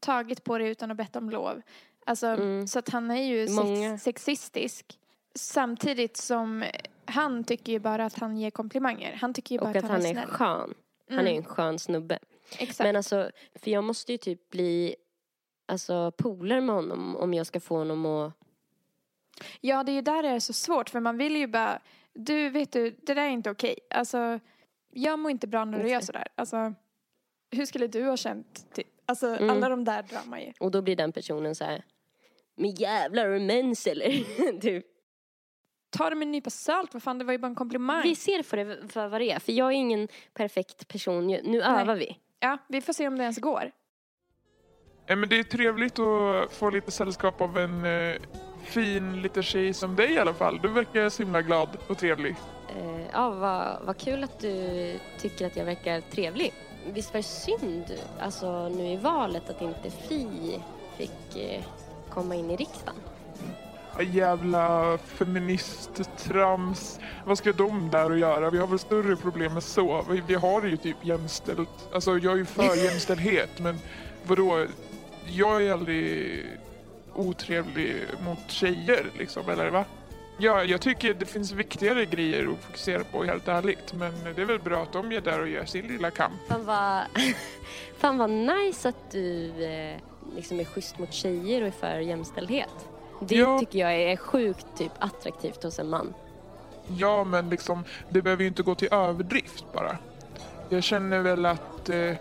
tagit på det utan att bett om lov. Alltså, Mm. så att han är ju Många- sex, sexistisk. Samtidigt som han tycker ju bara att han ger komplimanger. Han tycker ju bara Och att han är snäll. skön. Han är Mm, en skön snubbe. Exakt. Men alltså, för jag måste ju typ bli alltså polare med honom om jag ska få honom att... Ja, det är ju där det är så svårt för man vill ju bara, du vet du, det där är inte okej. Alltså, jag mår inte bra när du gör sådär. Alltså, hur skulle du ha känt? Typ? Alltså, Mm. alla de där drar man ju. Och då blir den personen så här. Men jävlar, har du mens eller? typ. Ta det med en nypa salt, vad fan, det var ju bara en komplimang. Vi ser för det för vad det är. För jag är ingen perfekt person. Nu övar vi. Ja, vi får se om det ens går. Ja, men det är trevligt att få lite sällskap av en eh, fin liten tjej som dig i alla fall. Du verkar så himla glad och trevlig. Eh, ja, vad, vad kul att du tycker att jag verkar trevlig. Visst var det synd, alltså nu i valet, att inte Fi fick eh, komma in i riksdagen? Jävla feministtrams. Vad ska de där att göra? Vi har väl större problem med så. Vi, vi har ju typ jämställt. Alltså jag är ju för jämställdhet men vadå? Jag är aldrig otrevlig mot tjejer liksom, eller va? Ja, jag tycker det finns viktigare grejer att fokusera på helt ärligt. Men det är väl bra att de är där och gör sin lilla kamp. Fan vad, fan vad nice att du eh, liksom är schysst mot tjejer och är för jämställdhet. Det Ja. tycker jag är sjukt typ attraktivt hos en man. Ja, men liksom, det behöver ju inte gå till överdrift bara. Jag känner väl att eh,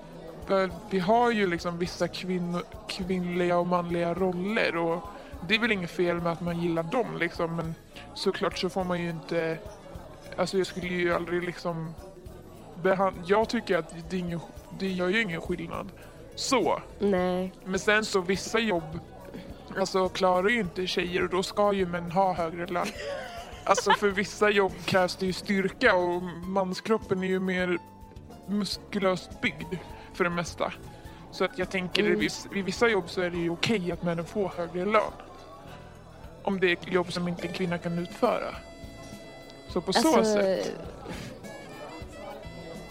vi har ju liksom vissa kvinno, kvinnliga och manliga roller och det är väl inget fel med att man gillar dem liksom, men såklart så får man ju inte... Alltså jag skulle ju aldrig liksom... Behand, jag tycker att det, är ingen, det gör ju ingen skillnad. Så. Nej, Men sen så vissa jobb alltså, klarar ju inte tjejer och då ska ju män ha högre lön. Alltså för vissa jobb krävs det ju styrka och manskroppen är ju mer muskulöst byggd för det mesta. Så att jag tänker Mm. i vissa jobb så är det ju okej att männen får högre lön. Om det är jobb som inte en kvinna kan utföra. Så på så alltså sätt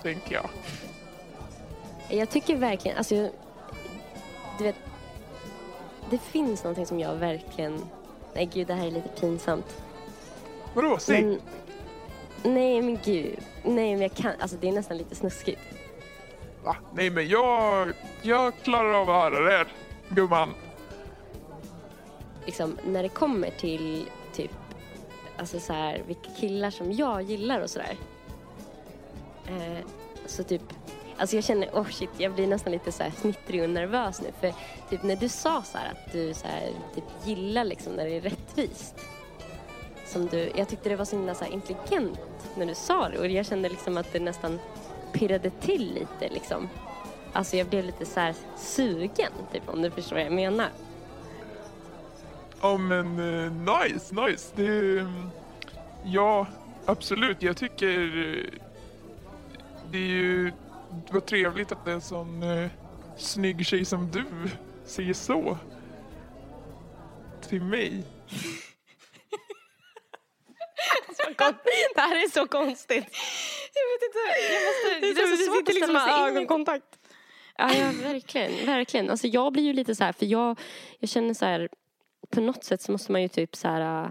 tänker jag. jag tycker verkligen, alltså du vet, det finns någonting som jag verkligen, nej gud det här är lite pinsamt. Vadå? Säg! Men, nej men gud, nej men jag kan, alltså det är nästan lite snuskigt. Va? Nej men jag, jag klarar av att höra det gumman liksom, när det kommer till typ, alltså så här, vilka killar som jag gillar och sådär. Eh, så typ, alltså jag känner, oh shit, jag blir nästan lite så här snittrig och nervös nu. För typ när du sa så här att du så här, typ gillar liksom när det är rättvist. Som du, jag tyckte det var så himla så här intelligent när du sa det och jag kände liksom att det nästan pirrade till lite liksom. Alltså jag blev lite så här sugen, typ om du förstår vad jag menar. Ja men eh, nice, nice. Det, mm, ja, absolut. Jag tycker eh, det är ju vad trevligt att en sån uh, snygg tjej som du säger så. Till mig. Det här är så konstigt. Jag vet inte, jag måste, Det är så svårt att liksom ställa sig in i- ögonkontakt. Ja, ja, verkligen, verkligen. Alltså jag blir ju lite så här, för jag, jag känner så här, på något sätt så måste man ju typ så här äh,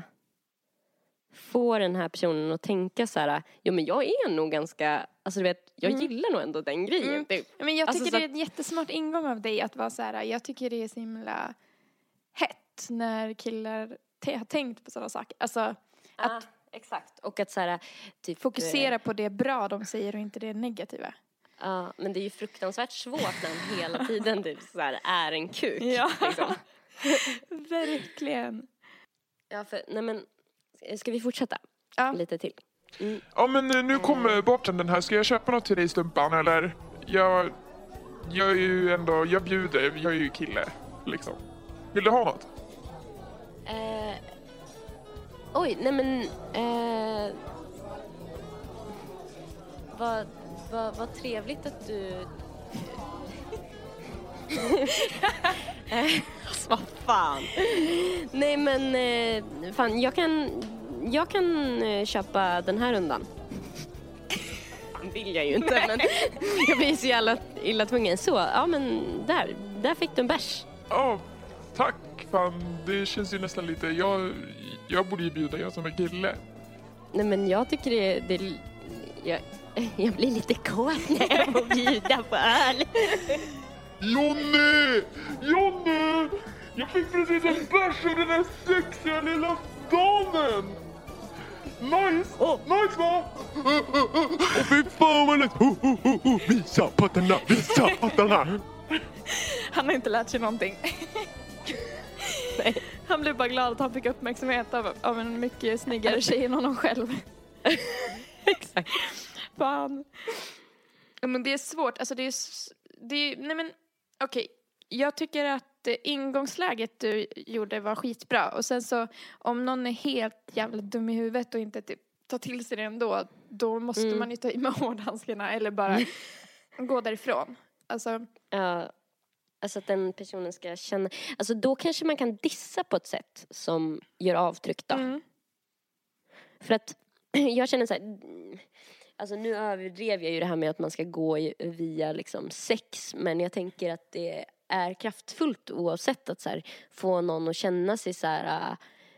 få den här personen att tänka så här, jo men jag är nog ganska, alltså du vet, jag Mm. gillar nog ändå den grejen. Mm. Typ. Men jag Alltså, tycker så det är en jättesmart ingång av dig att vara så här, jag tycker det är så himla hett när killar har tänkt på sådana saker. Alltså att Ah, exakt. Och att så här, typ. fokusera på det bra de säger och inte det negativa. eh, Ja, men det är ju fruktansvärt svårt när han hela tiden typ så här är en kuk. Ja. Liksom. Verkligen. Ja, för, nej men, ska vi fortsätta Ja. lite till? Mm. Ja men eh, nu kommer bartendern här. Ska jag köpa något till dig Stumpan eller? Jag, jag är ju ändå, jag bjuder. Jag är ju kille liksom. Vill du ha något? Eh, oj, nej men... Eh, vad, vad, vad trevligt att du... Alltså vad fan. Nej men, eh, fan jag kan, jag kan eh, köpa den här rundan. vill jag ju inte men jag blir så jävla illa tvungen. Så, ja men där, där fick du en bärs. Ja, tack. Fan, det känns ju nästan lite... Jag, jag borde ju bjuda, jag som är kille. Nej men jag tycker det, det jag, jag blir lite kåt när jag får bjuda på öl. Jonny! Jonny! Jag fick precis en bärs av den här sexiga lilla damen! Nice! Nice va? Och fy fan vad ho. Visa pattarna, visa pattarna! Han har inte lärt sig någonting. Nej. Han blev bara glad att han fick uppmärksamhet av, av en mycket snyggare tjej än honom själv. Exakt. Fan. Men det är svårt, alltså det är, det är nej men okej. Jag tycker att eh, ingångsläget du gjorde var skitbra och sen så om någon är helt jävla dum i huvudet och inte typ tar till sig det ändå, då måste Mm. man ju ta i med hårdhandskarna eller bara gå därifrån. Alltså, Ja, alltså att den personen ska känna, alltså då kanske man kan dissa på ett sätt som gör avtryck då. mm, För att jag känner så här, alltså nu överdrev jag ju det här med att man ska gå via liksom sex, men jag tänker att det är kraftfullt oavsett att så här, få någon att känna sig så här, äh,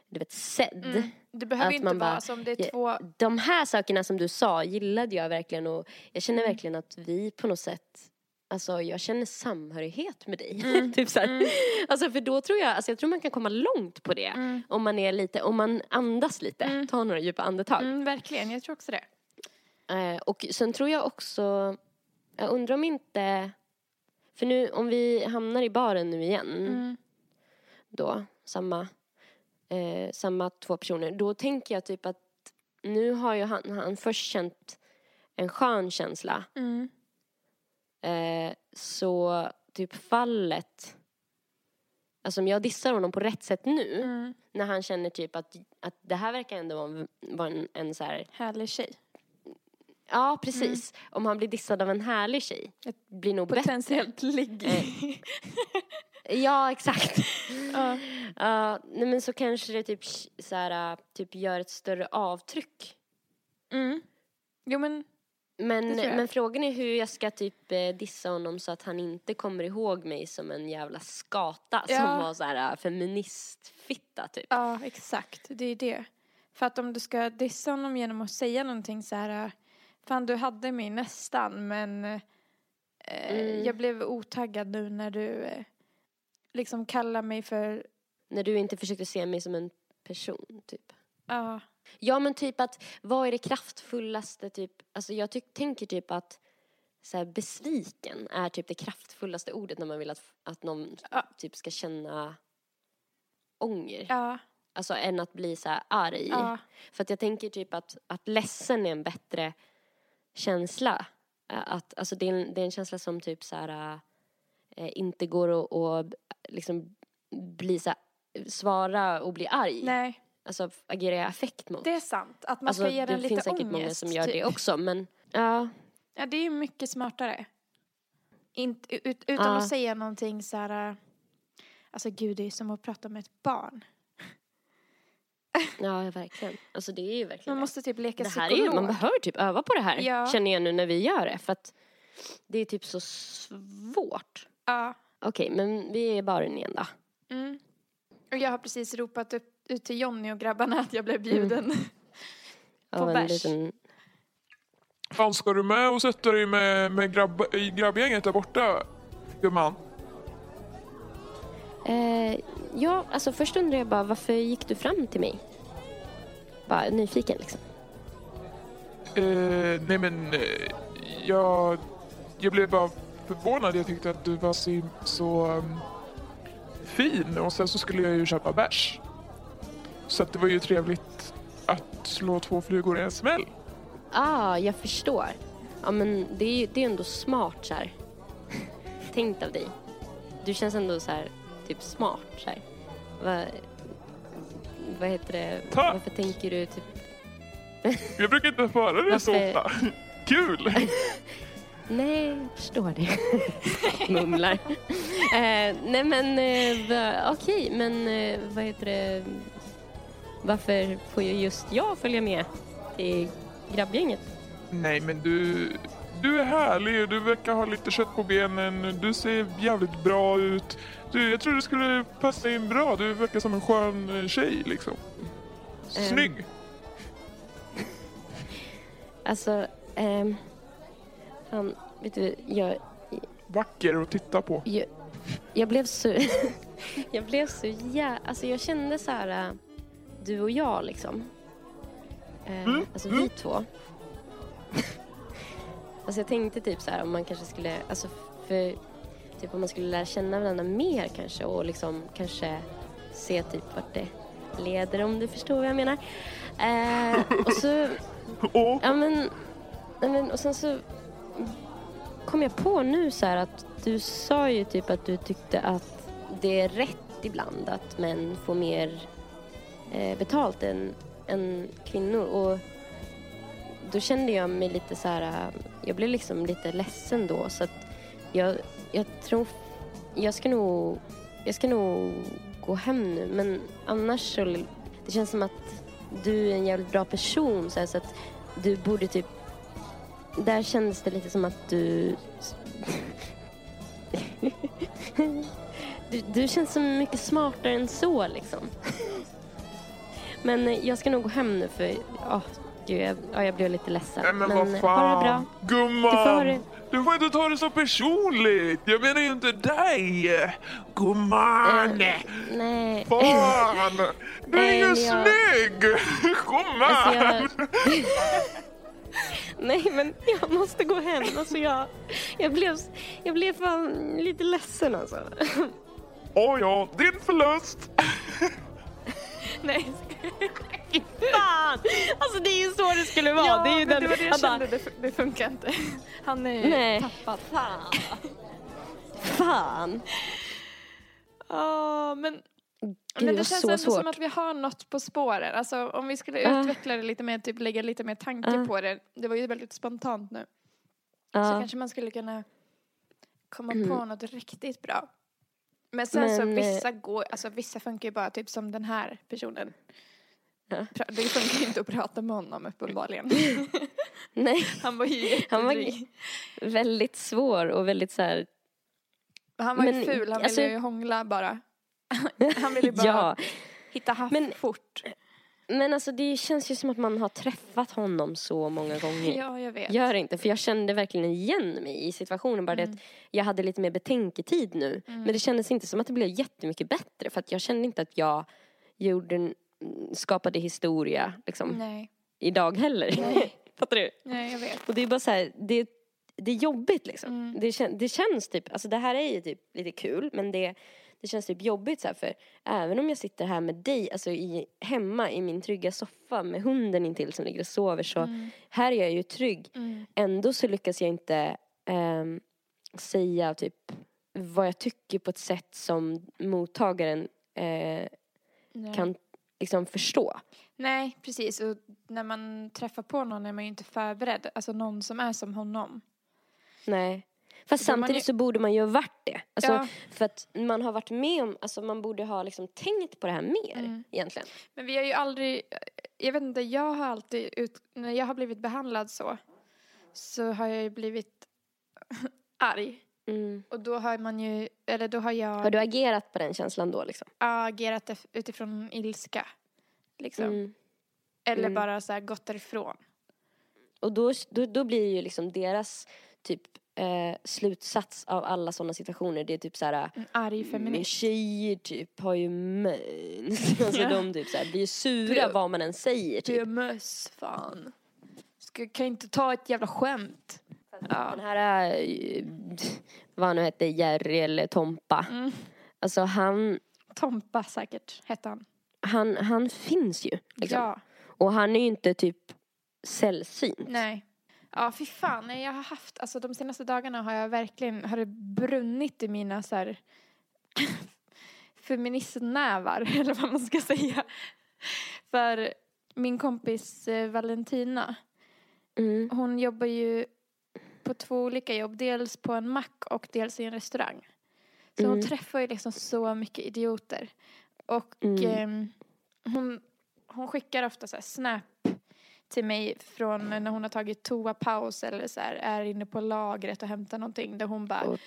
du vet, sedd. mm. Det behöver Att inte vara bara- som det är två, De här sakerna som du sa gillade jag verkligen och jag känner Mm. verkligen att vi på något sätt Alltså jag känner samhörighet med dig. Mm, typ så mm. Alltså för då tror jag, alltså jag tror man kan komma långt på det. mm, Om man är lite, om man andas lite, Mm. tar några djupa andetag. mm, verkligen, jag tror också det. Eh, och sen tror jag också, jag undrar om inte, för nu om vi hamnar i baren nu igen Mm. då, samma, eh, samma två personer, då tänker jag typ att nu har ju han, han först känt en skön känsla. Mm. Eh, så typ fallet, alltså om jag dissar honom på rätt sätt nu, Mm. när han känner typ att, att det här verkar ändå vara en, en så här, Härlig tjej. Ja precis, om han blir dissad av en härlig tjej, Ett blir nog bättre. Potentiellt ligg. Eh. Ja, exakt. Ja. Ja, nej men så kanske det typ så här, typ gör ett större avtryck. Mm. Jo men, Men, men frågan är hur jag ska typ eh, dissa honom så att han inte kommer ihåg mig som en jävla skata Ja. som var så här äh, feministfitta typ. ja exakt, det är det. För att om du ska dissa honom genom att säga någonting så här, fan du hade mig nästan men eh, Mm. jag blev otaggad nu när du eh, liksom kallar mig för, När du inte försökte se mig som en person typ. ja, Ja men typ att, vad är det kraftfullaste typ, alltså jag tyck, tänker typ att så här, besviken är typ det kraftfullaste ordet när man vill att, att någon Ja. typ ska känna ånger. ja, Alltså än att bli så här arg. ja, För att jag tänker typ att, att ledsen är en bättre känsla. Eh, Att, alltså det, är en, det är en känsla som typ så här eh, inte går att liksom bli så här, svara och bli arg. nej, Alltså agera i affekt mot. det är sant. Att man alltså ska ge den det lite finns säkert ångest. många som gör typ. det också men ja. Ja, det är ju mycket smartare. Inte, ut, utan Ja. att säga någonting så här, äh, alltså gud det är som att prata med ett barn. Ja verkligen. Alltså det är ju verkligen Man måste typ leka det här är psykolog. ju, man behöver typ öva på det här Ja. känner jag nu när vi gör det för att det är typ så svårt. Ja. Okej men vi är i baren igen då. Mm. Och jag har precis ropat upp, ut till Jonny och grabbarna att jag blev bjuden. På Av en bärs. liten Fan, ska du med och sätta dig med, med grabb, grabbgänget där borta, gumman? Eh, ja, alltså först undrar jag bara varför gick du fram till mig? Bara nyfiken liksom. Eh, nej men, eh, jag, jag blev bara förvånad. Jag tyckte att du var så, så um, fin och sen så skulle jag ju köpa bärs. Så att det var ju trevligt att slå två flugor i en smäll. Ah, jag förstår. Ja men det är ju det är ändå smart så här. Tänkt av dig. Du känns ändå så här, typ smart så här. Vad, vad heter det? Tack. Varför tänker du typ Jag brukar inte höra det så ofta. Kul! Nej, jag förstår det. Mumlar. eh, nej men eh, va- okej, men eh, vad heter det? Varför får ju just jag följa med till grabbgänget? Nej, men du, du är härlig och du verkar ha lite kött på benen. Du ser jävligt bra ut. Du, jag tror du skulle passa in bra. Du verkar som en skön tjej liksom. Snygg! Alltså, ehm... Fan, vet du, jag, Vacker att titta på. jag, jag blev så... jag blev så jä... Alltså jag kände så här... äh, Du och jag liksom. Eh, Mm, Alltså mm. vi två. alltså jag tänkte typ så här om man kanske skulle... Alltså för... Typ om man skulle lära känna varandra mer kanske och liksom kanske se typ vart det leder om du förstår vad jag menar. Eh, och så... Ja men, men och sen så kom jag på nu så här att du sa ju typ att du tyckte att det är rätt ibland att män får mer eh, betalt än, än kvinnor och då kände jag mig lite så här, eh, jag blev liksom lite ledsen då så att jag, jag tror, jag ska nog, jag ska nog gå hem nu men annars så, det känns som att du är en jävligt bra person så, här, så att du borde typ där kändes det lite som att du du, du känns så mycket smartare än så liksom. Men jag ska nog gå hem nu för oh, gud, jag, ja, jag blev lite ledsen. nej men eh, vad ha det fan. bra. Gumman! Du får det- Du får inte ta det så personligt. Jag menar ju inte dig. Gumman! Eh, Nej. Fan! Du är men jag- snygg! Gumman! Alltså jag... Nej men jag måste gå hem. Alltså jag, jag, blev, jag blev fan lite ledsen alltså. Åh ja, din förlust. Nej. Fan! Alltså det är ju så det skulle vara. Ja, det är ju men den, det var det jag bara, kände, det, det funkar inte. Han är Nej. tappad. Fan. Fan. Ja, men, Gud, men det känns så ändå svårt. som att vi har något på spåren. Alltså om vi skulle Ja. utveckla det lite mer, typ lägga lite mer tanke Ja. på det. Det var ju väldigt spontant nu. Så Ja. kanske man skulle kunna komma Mm. på något riktigt bra. Men sen så Men, eh, vissa går, alltså vissa funkar ju bara typ som den här personen. Ja. Det funkar ju inte att prata med honom uppenbarligen. Nej, Han var ju Han var- väldigt svår och väldigt så här. Han var ju Men, ful, han alltså- ville ju hångla bara. Han ville ju bara Ja, hitta haff Men- fort. men alltså det känns ju som att man har träffat honom så många gånger. Ja, jag vet. Gör det inte, för jag kände verkligen igen mig i situationen. Bara det Mm. att jag hade lite mer betänketid nu. Men det kändes inte som att det blev jättemycket bättre. För att jag kände inte att jag gjorde, skapade historia liksom, Nej, idag heller. Nej. Fattar du? nej jag vet. Och det är bara så här, det, det är jobbigt liksom. Mm. Det, kän, det känns typ, alltså det här är ju typ lite kul men det, det känns typ jobbigt så här för även om jag sitter här med dig, alltså i, hemma i min trygga soffa med hunden intill som ligger och sover så Mm. här är jag ju trygg. Mm. Ändå så lyckas jag inte ehm, säga typ vad jag tycker på ett sätt som mottagaren eh, kan liksom förstå. nej, precis. Och när man träffar på någon är man ju inte förberedd. Alltså någon som är som honom. Nej. Fast man samtidigt ju- så borde man ju ha varit det. Alltså, Ja. För att man har varit med om, alltså man borde ha liksom tänkt på det här mer Mm. egentligen. Men vi har ju aldrig, jag vet inte, jag har alltid, ut, när jag har blivit behandlad så, så har jag ju blivit arg. Mm. Och då har man ju, eller då har jag Har du agerat på den känslan då liksom? agerat ef- utifrån ilska. Liksom. Mm. Eller Mm. bara så här gått därifrån. Och då, då, då blir ju liksom deras typ eh, slutsats av alla sådana situationer, det är typ så här En arg Men feminist. tjejer typ har ju mens. Alltså Ja. de typ så här, blir ju sura Du- vad man än säger typ. PMS, fan. Ska, kan inte ta ett jävla skämt. Ja. Den här, eh, vad han nu hette, Jerry eller Tompa. Mm. Alltså han, Tompa säkert, hette han. han, han finns ju. Liksom. Ja, Och han är ju inte typ sällsynt. nej. Ja, fy fan. Nej, jag har haft, alltså de senaste dagarna har jag verkligen, har det brunnit i mina så här feministnävar, eller vad man ska säga. För min kompis eh, Valentina, Mm. hon jobbar ju på två olika jobb. Dels på en mack och dels i en restaurang. Så hon Mm. träffar ju liksom så mycket idioter. Och Mm. ehm, hon, hon skickar ofta så snap till mig från när hon har tagit toapaus eller så här, är inne på lagret och hämtar någonting där hon bara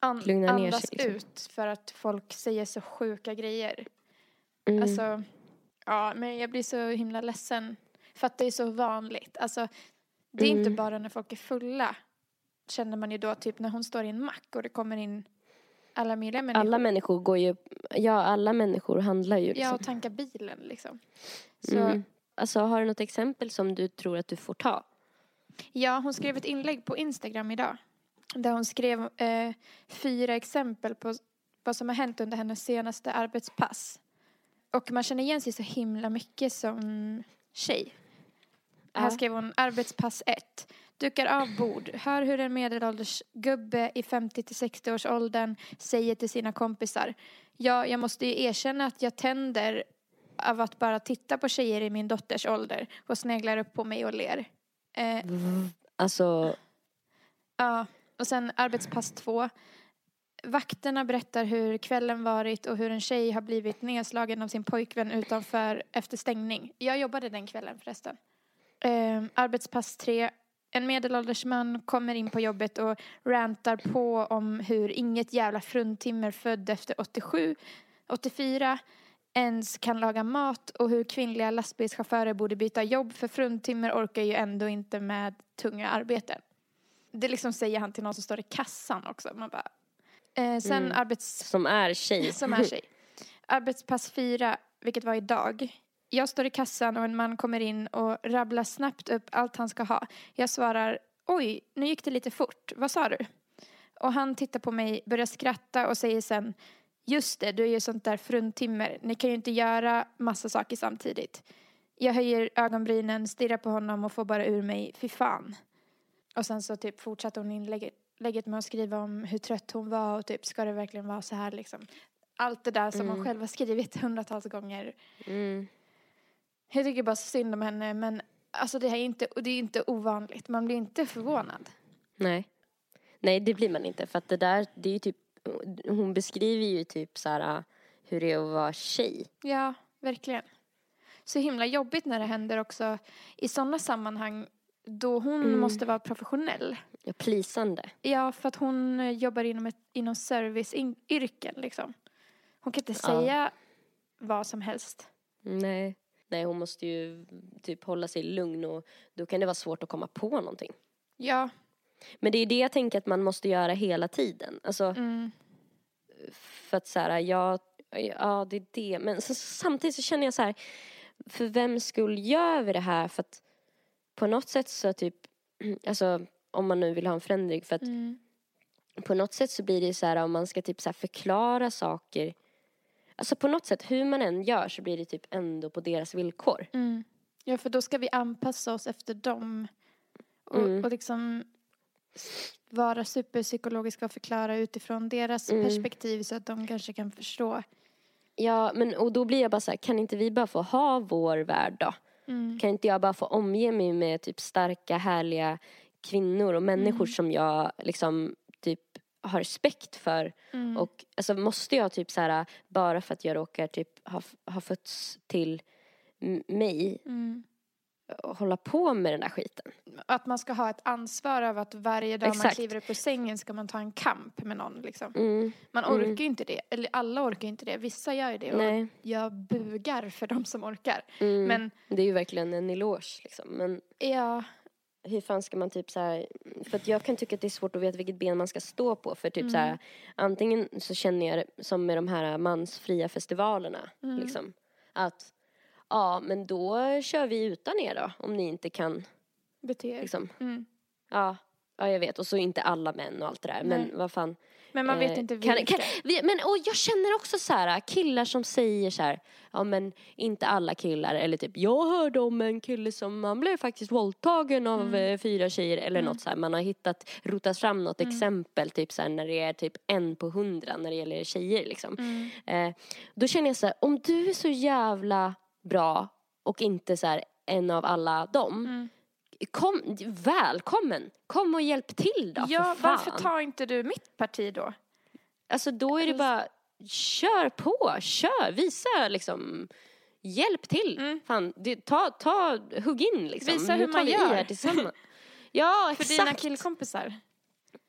an- andas sig, liksom. ut för att folk säger så sjuka grejer. Mm. Alltså, ja, men jag blir så himla ledsen. För att det är så vanligt. Alltså, det är inte Mm. bara när folk är fulla. Känner man ju då, typ när hon står i en mack och det kommer in alla möjliga människor. alla människor går ju, ja alla människor handlar ju Ja, liksom. och tankar bilen liksom. Så, Mm. Alltså har du något exempel som du tror att du får ta? ja, hon skrev ett inlägg på Instagram idag. Där hon skrev eh, fyra exempel på vad som har hänt under hennes senaste arbetspass. Och man känner igen sig så himla mycket som tjej. Här skrev hon arbetspass 1. Dukar av bord. Hör hur en medelålders gubbe i 50 till 60 års åldern säger till sina kompisar. Ja, jag måste ju erkänna att jag tänder av att bara titta på tjejer i min dotters ålder och sneglar upp på mig och ler. Eh, Alltså, Ja, och sen arbetspass två. Vakterna berättar hur kvällen varit och hur en tjej har blivit nedslagen av sin pojkvän utanför efter stängning. Jag jobbade den kvällen förresten. Eh, arbetspass tre. En medelålders man kommer in på jobbet och rantar på om hur inget jävla fruntimmer född efter 87, 84 ens kan laga mat och hur kvinnliga lastbilschaufförer borde byta jobb för fruntimmer orkar ju ändå inte med tunga arbeten. Det liksom säger han till någon som står i kassan också. Man bara, eh, sen Mm. arbets... som är tjej. Som är tjej. Arbetspass fyra, vilket var idag. Jag står i kassan och en man kommer in och rabblar snabbt upp allt han ska ha. Jag svarar, oj, nu gick det lite fort. Vad sa du? Och han tittar på mig, börjar skratta och säger sen, just det, du är ju sånt där fruntimmer. Ni kan ju inte göra massa saker samtidigt. Jag höjer ögonbrynen, stirrar på honom och får bara ur mig, fy fan. Och sen så typ fortsatte hon inlägget lägget med att skriva om hur trött hon var och typ ska det verkligen vara så här liksom. Allt det där som hon själv har skrivit hundratals gånger. Mm. Jag tycker bara synd om henne men alltså det, här är inte, det är inte ovanligt. Man blir inte förvånad. Nej. Nej, det blir man inte. För att det där, det är ju typ, hon beskriver ju typ så här hur det är att vara tjej. Ja, verkligen. Så himla jobbigt när det händer också i sådana sammanhang då hon Mm. måste vara professionell. Ja, plisande. Ja, för att hon eh, jobbar inom, ett, inom serviceyrken liksom. Hon kan inte Ja. säga vad som helst. Nej. Nej, hon måste ju typ hålla sig lugn och då kan det vara svårt att komma på någonting. Ja, Men det är det jag tänker att man måste göra hela tiden. Alltså, mm, för att så här, ja, ja det är det. Men så, samtidigt så känner jag så här, för vem skull gör vi det här? För att på något sätt så typ, alltså om man nu vill ha en förändring, för att mm, på något sätt så blir det så här om man ska typ så förklara saker. Alltså på något sätt, hur man än gör så blir det typ ändå på deras villkor. mm. Ja, för då ska vi anpassa oss efter dem. Och, Mm. och liksom vara superpsykologiska och förklara utifrån deras Mm. perspektiv så att de kanske kan förstå. Ja, men och då blir jag bara så här, kan inte vi bara få ha vår värld då? Mm. Kan inte jag bara få omge mig med typ starka, härliga kvinnor och människor som jag liksom typ har respekt för. Mm. Och alltså måste jag typ så här, bara för att jag råkar typ ha, ha fötts till mig, Mm. hålla på med den där skiten. Att man ska ha ett ansvar av att varje dag man Exakt. kliver upp ur sängen ska man ta en kamp med någon liksom. Mm, Man Mm. orkar ju inte det. Eller alla orkar inte det. Vissa gör ju det. Och nej. jag bugar för de som orkar. Mm, Men det är ju verkligen en eloge liksom. Men ja, hur fan ska man typ så här, för att jag kan tycka att det är svårt att veta vilket ben man ska stå på för typ så här, antingen så känner jag det som med de här mansfria festivalerna liksom att ja men då kör vi utan er då om ni inte kan bete er. liksom Mm. ja ja jag vet och så inte alla män och allt det där Nej. men vad fan Men man vet Eh, inte kan, vilka. kan, vi- men och jag känner också så här killar som säger så här, ja men inte alla killar eller typ jag hörde om en kille som han blev faktiskt våldtagen av Mm. eh, fyra tjejer eller något så här. Man har hittat, rotat fram något Mm. exempel typ så här när det är typ en på hundra när det gäller tjejer liksom. Mm. Eh, då känner jag så här, om du är så jävla bra och inte så här en av alla dem. Kom, välkommen! Kom och hjälp till då Ja, för fan. varför tar inte du mitt parti då? Alltså då är det bara, kör på, kör, visa liksom. hjälp till. Mm. Fan, det, ta, ta, hugg in liksom. Visa hur tar man gör. här tillsammans. Ja, För exakt. dina killkompisar.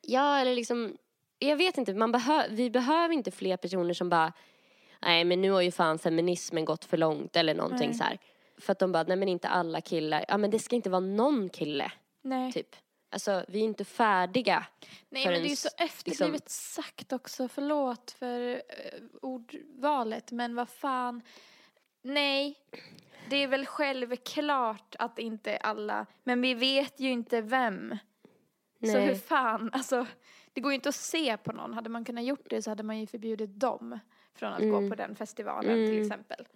Ja, eller liksom, jag vet inte, man behö, vi behöver inte fler personer som bara, nej men nu har ju fan feminismen gått för långt eller någonting Nej. så här. För att de bara, nej men inte alla killar, ja men det ska inte vara någon kille, Nej. typ. Alltså, vi är inte färdiga. Nej förrän men det är ju så s- efterblivet liksom- sagt också. Förlåt för uh, ordvalet men vad fan. Nej. Det är väl självklart att inte alla, men vi vet ju inte vem. Så Nej. hur fan, alltså det går ju inte att se på någon. Hade man kunnat gjort det så hade man ju förbjudit dem från att gå Mm. på den festivalen till Mm. exempel.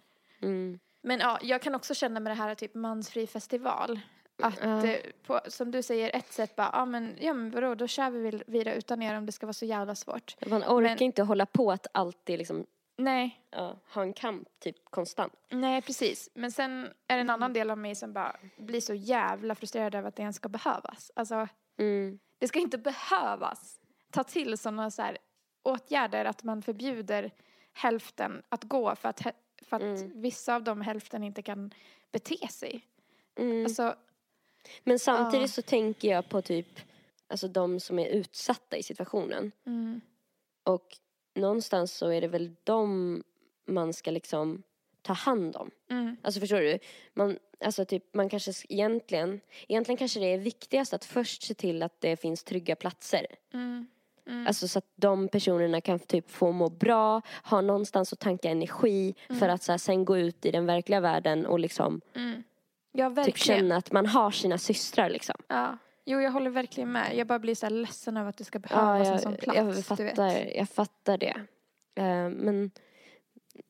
Mm. Men ja, jag kan också känna med det här typ mansfri festival. Att eh, på, som du säger, ett sätt bara, ja men, ja men vadå, då kör vi vidare utan er om det ska vara så jävla svårt. Man orkar Men- inte hålla på att alltid liksom, Nej, ja, ha en kamp typ konstant. nej precis. Men sen är det en annan del av mig som bara blir så jävla frustrerad över att det ens ska behövas. Alltså, Mm. det ska inte behövas ta till sådana så här åtgärder att man förbjuder hälften att gå för att, för att Mm. vissa av dem hälften inte kan bete sig. Mm. Alltså, Men samtidigt Ja. så tänker jag på typ, alltså de som är utsatta i situationen. mm, Och någonstans så är det väl dem man ska liksom ta hand om. mm, Alltså förstår du? Man, alltså typ, man kanske egentligen, egentligen kanske det är viktigast att först se till att det finns trygga platser. mm, mm. Alltså så att de personerna kan typ få må bra, ha någonstans att tanka energi för att så här, sen gå ut i den verkliga världen och liksom Mm. Ja, typ känna att man har sina systrar liksom. Ja. Jo, jag håller verkligen med. Jag bara blir så här ledsen över att det ska behövas en sån jag, plats. jag, fattar, jag fattar det. Eh, men,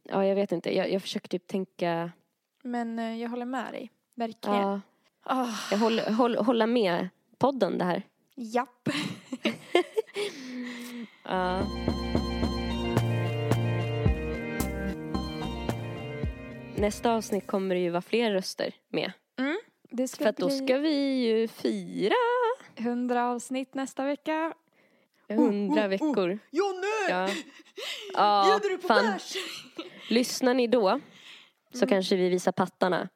ja jag vet inte, jag, jag försöker typ tänka, Men eh, jag håller med dig. Verkligen. ja, Ah, jag håller, håll, hålla med podden det här. japp. Ja. Nästa avsnitt kommer det ju vara fler röster med. Det ska För att då ska vi ju fira 100 avsnitt nästa vecka. hundra veckor. Jonny! Ja. Ja, Bjuder du på fan. bärs? Lyssnar ni då så kanske vi visar pattarna.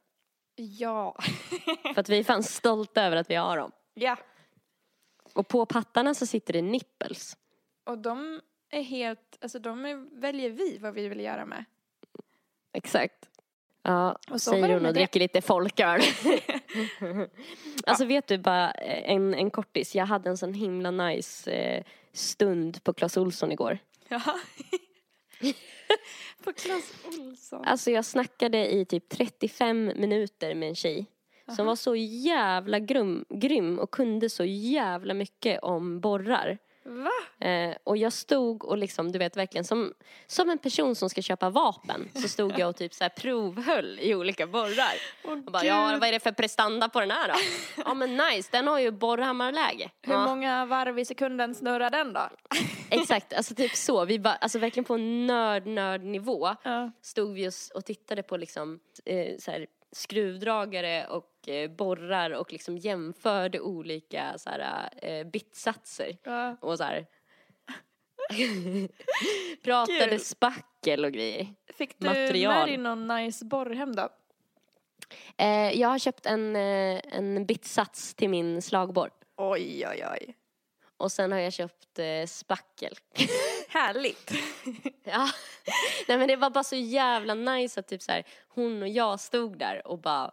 Ja. För att vi är fan stolta över att vi har dem. ja. Och på pattarna så sitter det nipples. Och de är helt, alltså de är, väljer vi vad vi vill göra med. Exakt. Ja, Och så säger hon och dricker lite folköl. alltså vet du bara eh, en, en kortis. Jag hade en sån himla nice eh, stund på Clas Ohlson igår. Ja. på Clas Ohlson. Alltså jag snackade i typ 35 minuter med en tjej. Som var så jävla grym, grym och kunde så jävla mycket om borrar. Va? Eh, och jag stod och liksom, du vet verkligen som, som en person som ska köpa vapen så stod jag och typ så här provhöll i olika borrar. Åh, Och bara, ja vad är det för prestanda på den här då? ja men nice, den har ju borrhammarläge. Hur Ja, många varv i sekunden snurrar den då? exakt, alltså typ så. Vi bara, alltså verkligen på nörd, nörd nivå Ja. stod vi och, och tittade på liksom eh, så här, skruvdragare och eh, borrar och liksom jämförde olika så här, eh, bitsatser. Ja. Och så här. Pratade Kul. spackel och grejer. Fick du Material. med dig någon nice borrhem då? Eh, jag har köpt en, eh, en bitsats till min slagborr. Oj, oj, oj. Och sen har jag köpt eh, spackel. Härligt. ja. Nej men det var bara så jävla nice att typ så här, hon och jag stod där och bara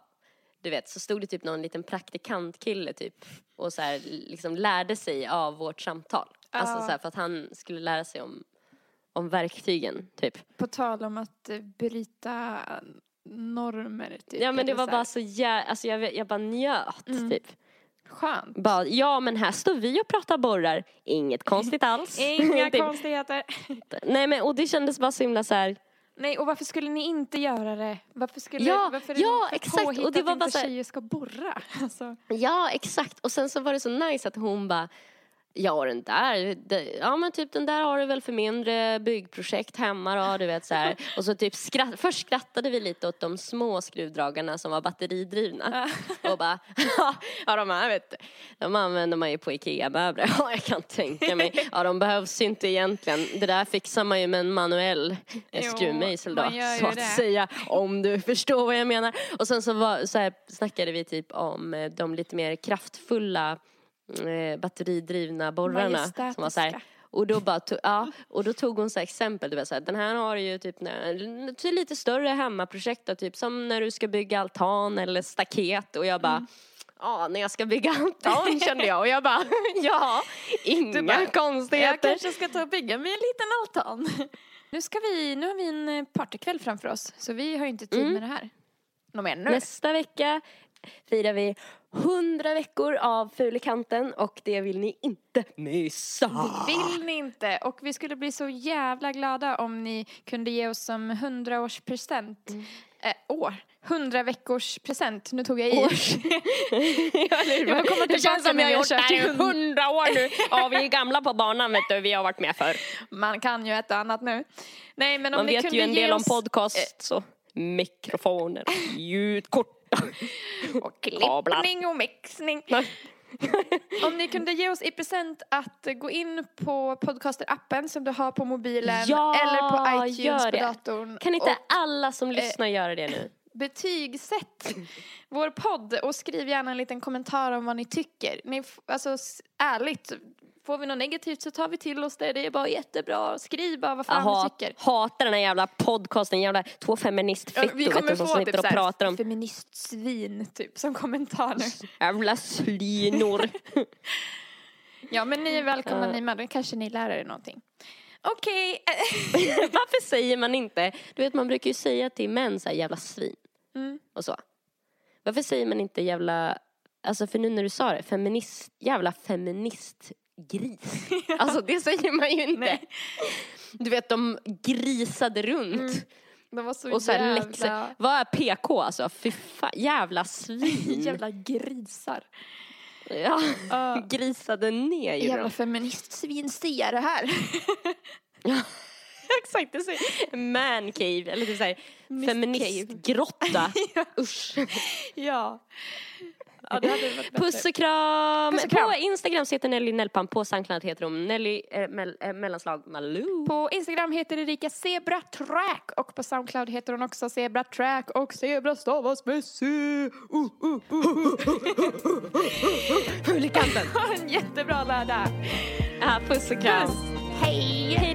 du vet, så stod det typ någon liten praktikantkille typ och så här, liksom lärde sig av vårt samtal. Alltså Ja. så här, för att han skulle lära sig om, om verktygen typ. På tal om att eh, bryta normer. Typ, Ja men det var bara så jävla, alltså jag, jag bara njöt Mm. typ. Skönt. Bara, ja men här står vi och pratar borrar, inget konstigt alls. Inga konstigheter. Nej men och det kändes bara så himla så här. Nej, och varför skulle ni inte göra det? Varför skulle Ja, varför ja, är det för exakt. Och det att var inte bara så här- tjejer ska borra? Alltså, Ja exakt och sen så var det så nice att hon bara Ja, den där, ja men typ den där har du väl för mindre byggprojekt hemma då, du vet så här. Och så typ skratt, först skrattade vi lite åt de små skruvdragarna som var batteridrivna. Och bara, ja de här vet du, de använder man ju på IKEA-möbler. Ja, jag kan tänka mig. Ja, de behövs inte egentligen. Det där fixar man ju med en manuell eh, skruvmejsel då, ju så att det. säga. Om du förstår vad jag menar. Och sen så, var, så här, snackade vi typ om eh, de lite mer kraftfulla eh, batteridrivna borrarna. Som var så här, och då, bara tog, ja, och då tog hon så exempel, du vet, så här, den här har ju typ när, lite större hemmaprojekt då, typ som när du ska bygga altan eller staket och jag bara Mm. Ja, när jag ska bygga altan kände jag och jag bara, ja, inga bara, konstigheter. Jag kanske ska ta och bygga mig en liten altan. Nu, ska vi, nu har vi en partykväll framför oss, så vi har ju inte tid Mm. med det här. Något mer nu? Nästa vecka firar vi 100 veckor av Fulikanten och det vill ni inte missa. Vill ni inte? Och vi skulle bli så jävla glada om ni kunde ge oss som 100-årspresent. Mm. Eh, år. 100 veckors present. Nu tog jag i. Års. Jag får komma det känns som vi har gjort det här i hund. hundra år nu. Ja, vi är gamla på banan vet du, vi har varit med förr. Man kan ju ett och annat nu. Nej, men om Man ni vet kunde ju en del om podcast så. Mikrofoner, ljudkort. och klippning och mixning. Om ni kunde ge oss i present att gå in på podcaster-appen som du har på mobilen Ja, eller på iTunes på datorn. Kan inte och alla som lyssnar göra det nu? betygsätt vår podd och skriv gärna en liten kommentar om vad ni tycker. Ni, alltså ärligt, får vi något negativt så tar vi till oss det. Det är bara jättebra. Skriv bara vad fan Jag ni tycker. hatar den här jävla podcasten, jävla två Ja, feministfittor vet du, som få sitter typ och pratar om feministsvin typ som kommentar nu. jävla slynor. Ja men ni är välkomna Ja. ni med, då kanske ni lär er någonting. Okej. Varför säger man inte, du vet man brukar ju säga till män så här jävla svin Mm. och så. Varför säger man inte jävla, alltså för nu när du sa det, feminist, jävla feministgris. Alltså det säger man ju inte. Nej. Du vet de grisade runt. De var så, Och så jävla, läxor. Vad är PK alltså? Fy fan, jävla svin. jävla grisar. Ja, Ja. grisade ner ju Jävla feministsvin, ser det här. Exakt, det säger Man cave, eller typ såhär feministgrotta. Usch. ja. Ja. Puss och kram! Puss och kram. På Instagram heter Nelly Nellpam, på Soundcloud heter hon Nelly eh, mell, eh, mellanslag Malou. På Instagram heter Erika Zebra Track och på Soundcloud heter hon också Zebra Track och Zebra stavas med C. Uh, uh, uh. Fulikanten! En jättebra lördag. Ja, puss och kram. Puss. Hej!